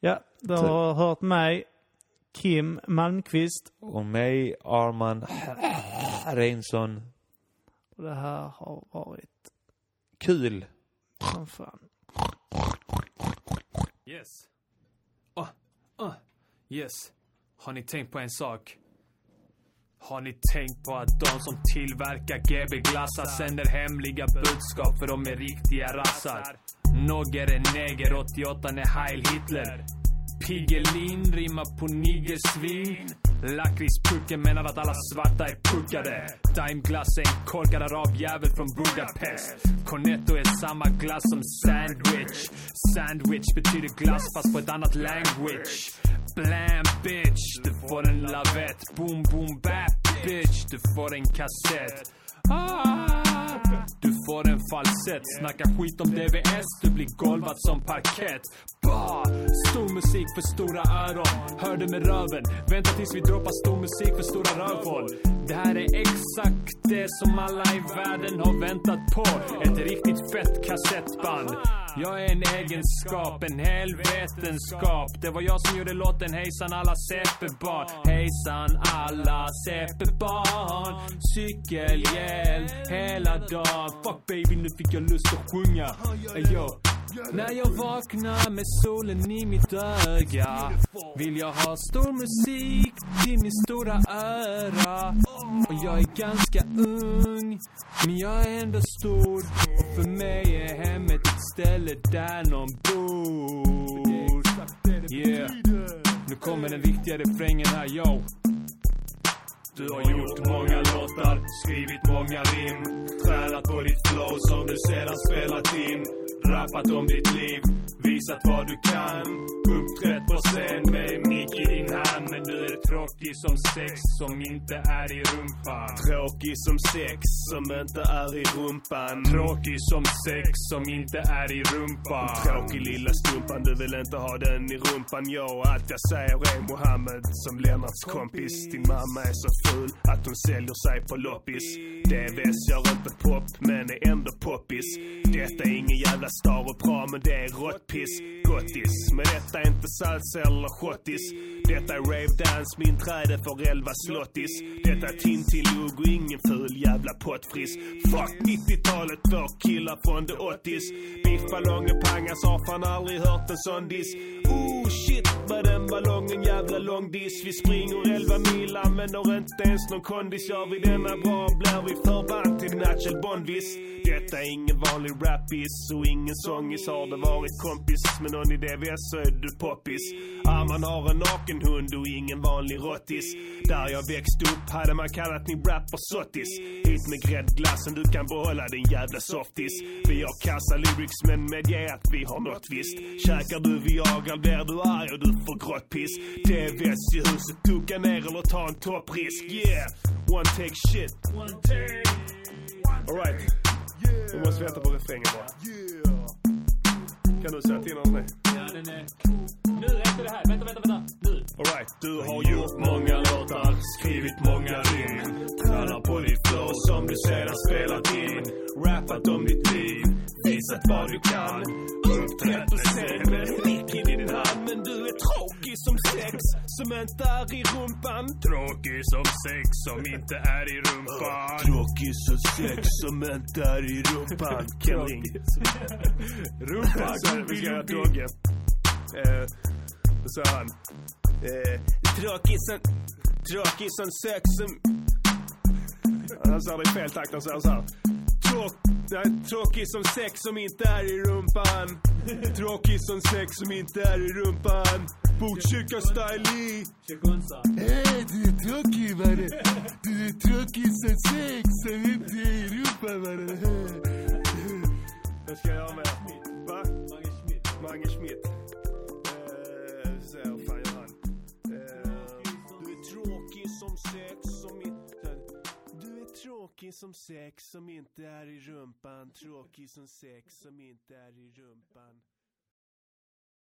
ja, du har hört mig, Kim Malmqvist. Och mig, Arman Reinsson. Och det här har varit Kul! som fan. Yes. Ah, ah, yes. Har ni tänkt på en sak? Har ni tänkt på att de som tillverkar GB-glassar sänder hemliga budskap för de är riktiga rassar? Nogger är neger, 88 är Heil Hitler. Piggelin rimmar på niggersvin. Lakritspucken menar att alla svarta är puckade. Daimglass är en korkad arabjävel från Budapest. Cornetto är samma glass som sandwich. Sandwich betyder glass fast på ett annat language. Blam bitch, du får en lavett. Boom boom bap bitch, du får en kassett. Ah, du får en falsett. Snacka skit om DVS, du blir golvad som parkett. Bah, stor musik för stora öron. Hör det med röven. Vänta tills vi droppar stor musik för stora rövhål. Det här är exakt det som alla i världen har väntat på. Ett riktigt fett kassettband. Jag är en egenskap, en hel vetenskap. Det var jag som gjorde låten Hejsan alla CP-barn. Hejsan alla CP-barn. Cykelhjälm hela dagen. Fuck baby, nu fick jag lust att sjunga. Yo. När jag vaknar med solen i mitt öga vill jag ha stor musik till min stora öra. Och jag är ganska ung, men jag är ändå stor. Och för mig är hemmet ett ställe där någon bor. Yeah, nu kommer den riktiga refrängen här, yo. Du har gjort många låtar, skrivit många rim Tränat på ditt flow som du sedan spelat in Rappat om ditt liv, visat vad du kan Uppträtt på scen med mick i din hand Men du är tråkig som sex som inte är i rumpan Tråkig som sex som inte är i rumpan. Tråkig som sex som inte är i rumpan Tråkig lilla stumpan, du vill inte ha den i rumpan. Jag allt jag säger är Mohammed som Lennarts kompis. Din mamma är så ful att hon säljer sig på loppis. DVS gör inte pop men är ändå poppis. Detta är ingen jävla star och bra men det är råttpiss. Gottis, men detta är inte salsa eller schottis. Detta är rave dance, min träde för elva slottis. Detta är Tintin-lugg och ingen ful jävla pottfriss. Fuck 90-talet, vår killar från the 80s. Biffballongen pangas, har fan aldrig hört en sån diss. Oh shit, vad den ballongen jävla lång diss. Vi springer 11 mil, använder inte ens någon kondis. Gör vi denna bra blir vi förband till Natchel Bondvis. Detta är ingen vanlig rappis och ingen sångis har det varit kompis. Med någon i DVS så är du poppis. Arman har en nakenhund och ingen vanlig rottis. Där jag växte upp hade man kallat min rapper sottis. Hit med gräddglassen, du kan behålla din jävla softis. Vi har kassa lyrics men medge att vi har något visst. Käkar du Viagra blir du arg och du får grottpiss. DVS i huset, duka ner eller ta en topprisk. Yeah! One take shit. One take. Alright. Nu måste vi vänta på refrängen bara. Kan du säga till den är? Ja, den är... Nu, efter det här. Vänta, vänta, vänta. Nu. Alright. Du har gjort många låtar, skrivit många rim. Tränat på ditt flow som du sedan spelat in. Rappat om ditt liv, visat vad du kan. Trött och sen med stick i din hand. Men du är tråkig som sex som inte är i rumpan. Tråkig som sex som inte är i rumpan. Tråkig som sex som inte är i rumpan. Killing. Rumpan Så vi ska göra Eh, Då sa han. Eh, tråkig som... Tråkig som sex som... Han sa det i fel takt. Han sa så här. Tråk, tråkig som sex som inte är i rumpan. Tråkig som sex som inte är i rumpan. Botkyrka-style Hej, du är tråkig mannen. Du är tråkig som sex som inte är i rumpan mannen. Vad ska jag göra med Va? Mange Schmidt. Mange Schmidt. Ser, vad fan tråkig som sex som inte är i rumpan. Tråkig som sex som inte är i rumpan.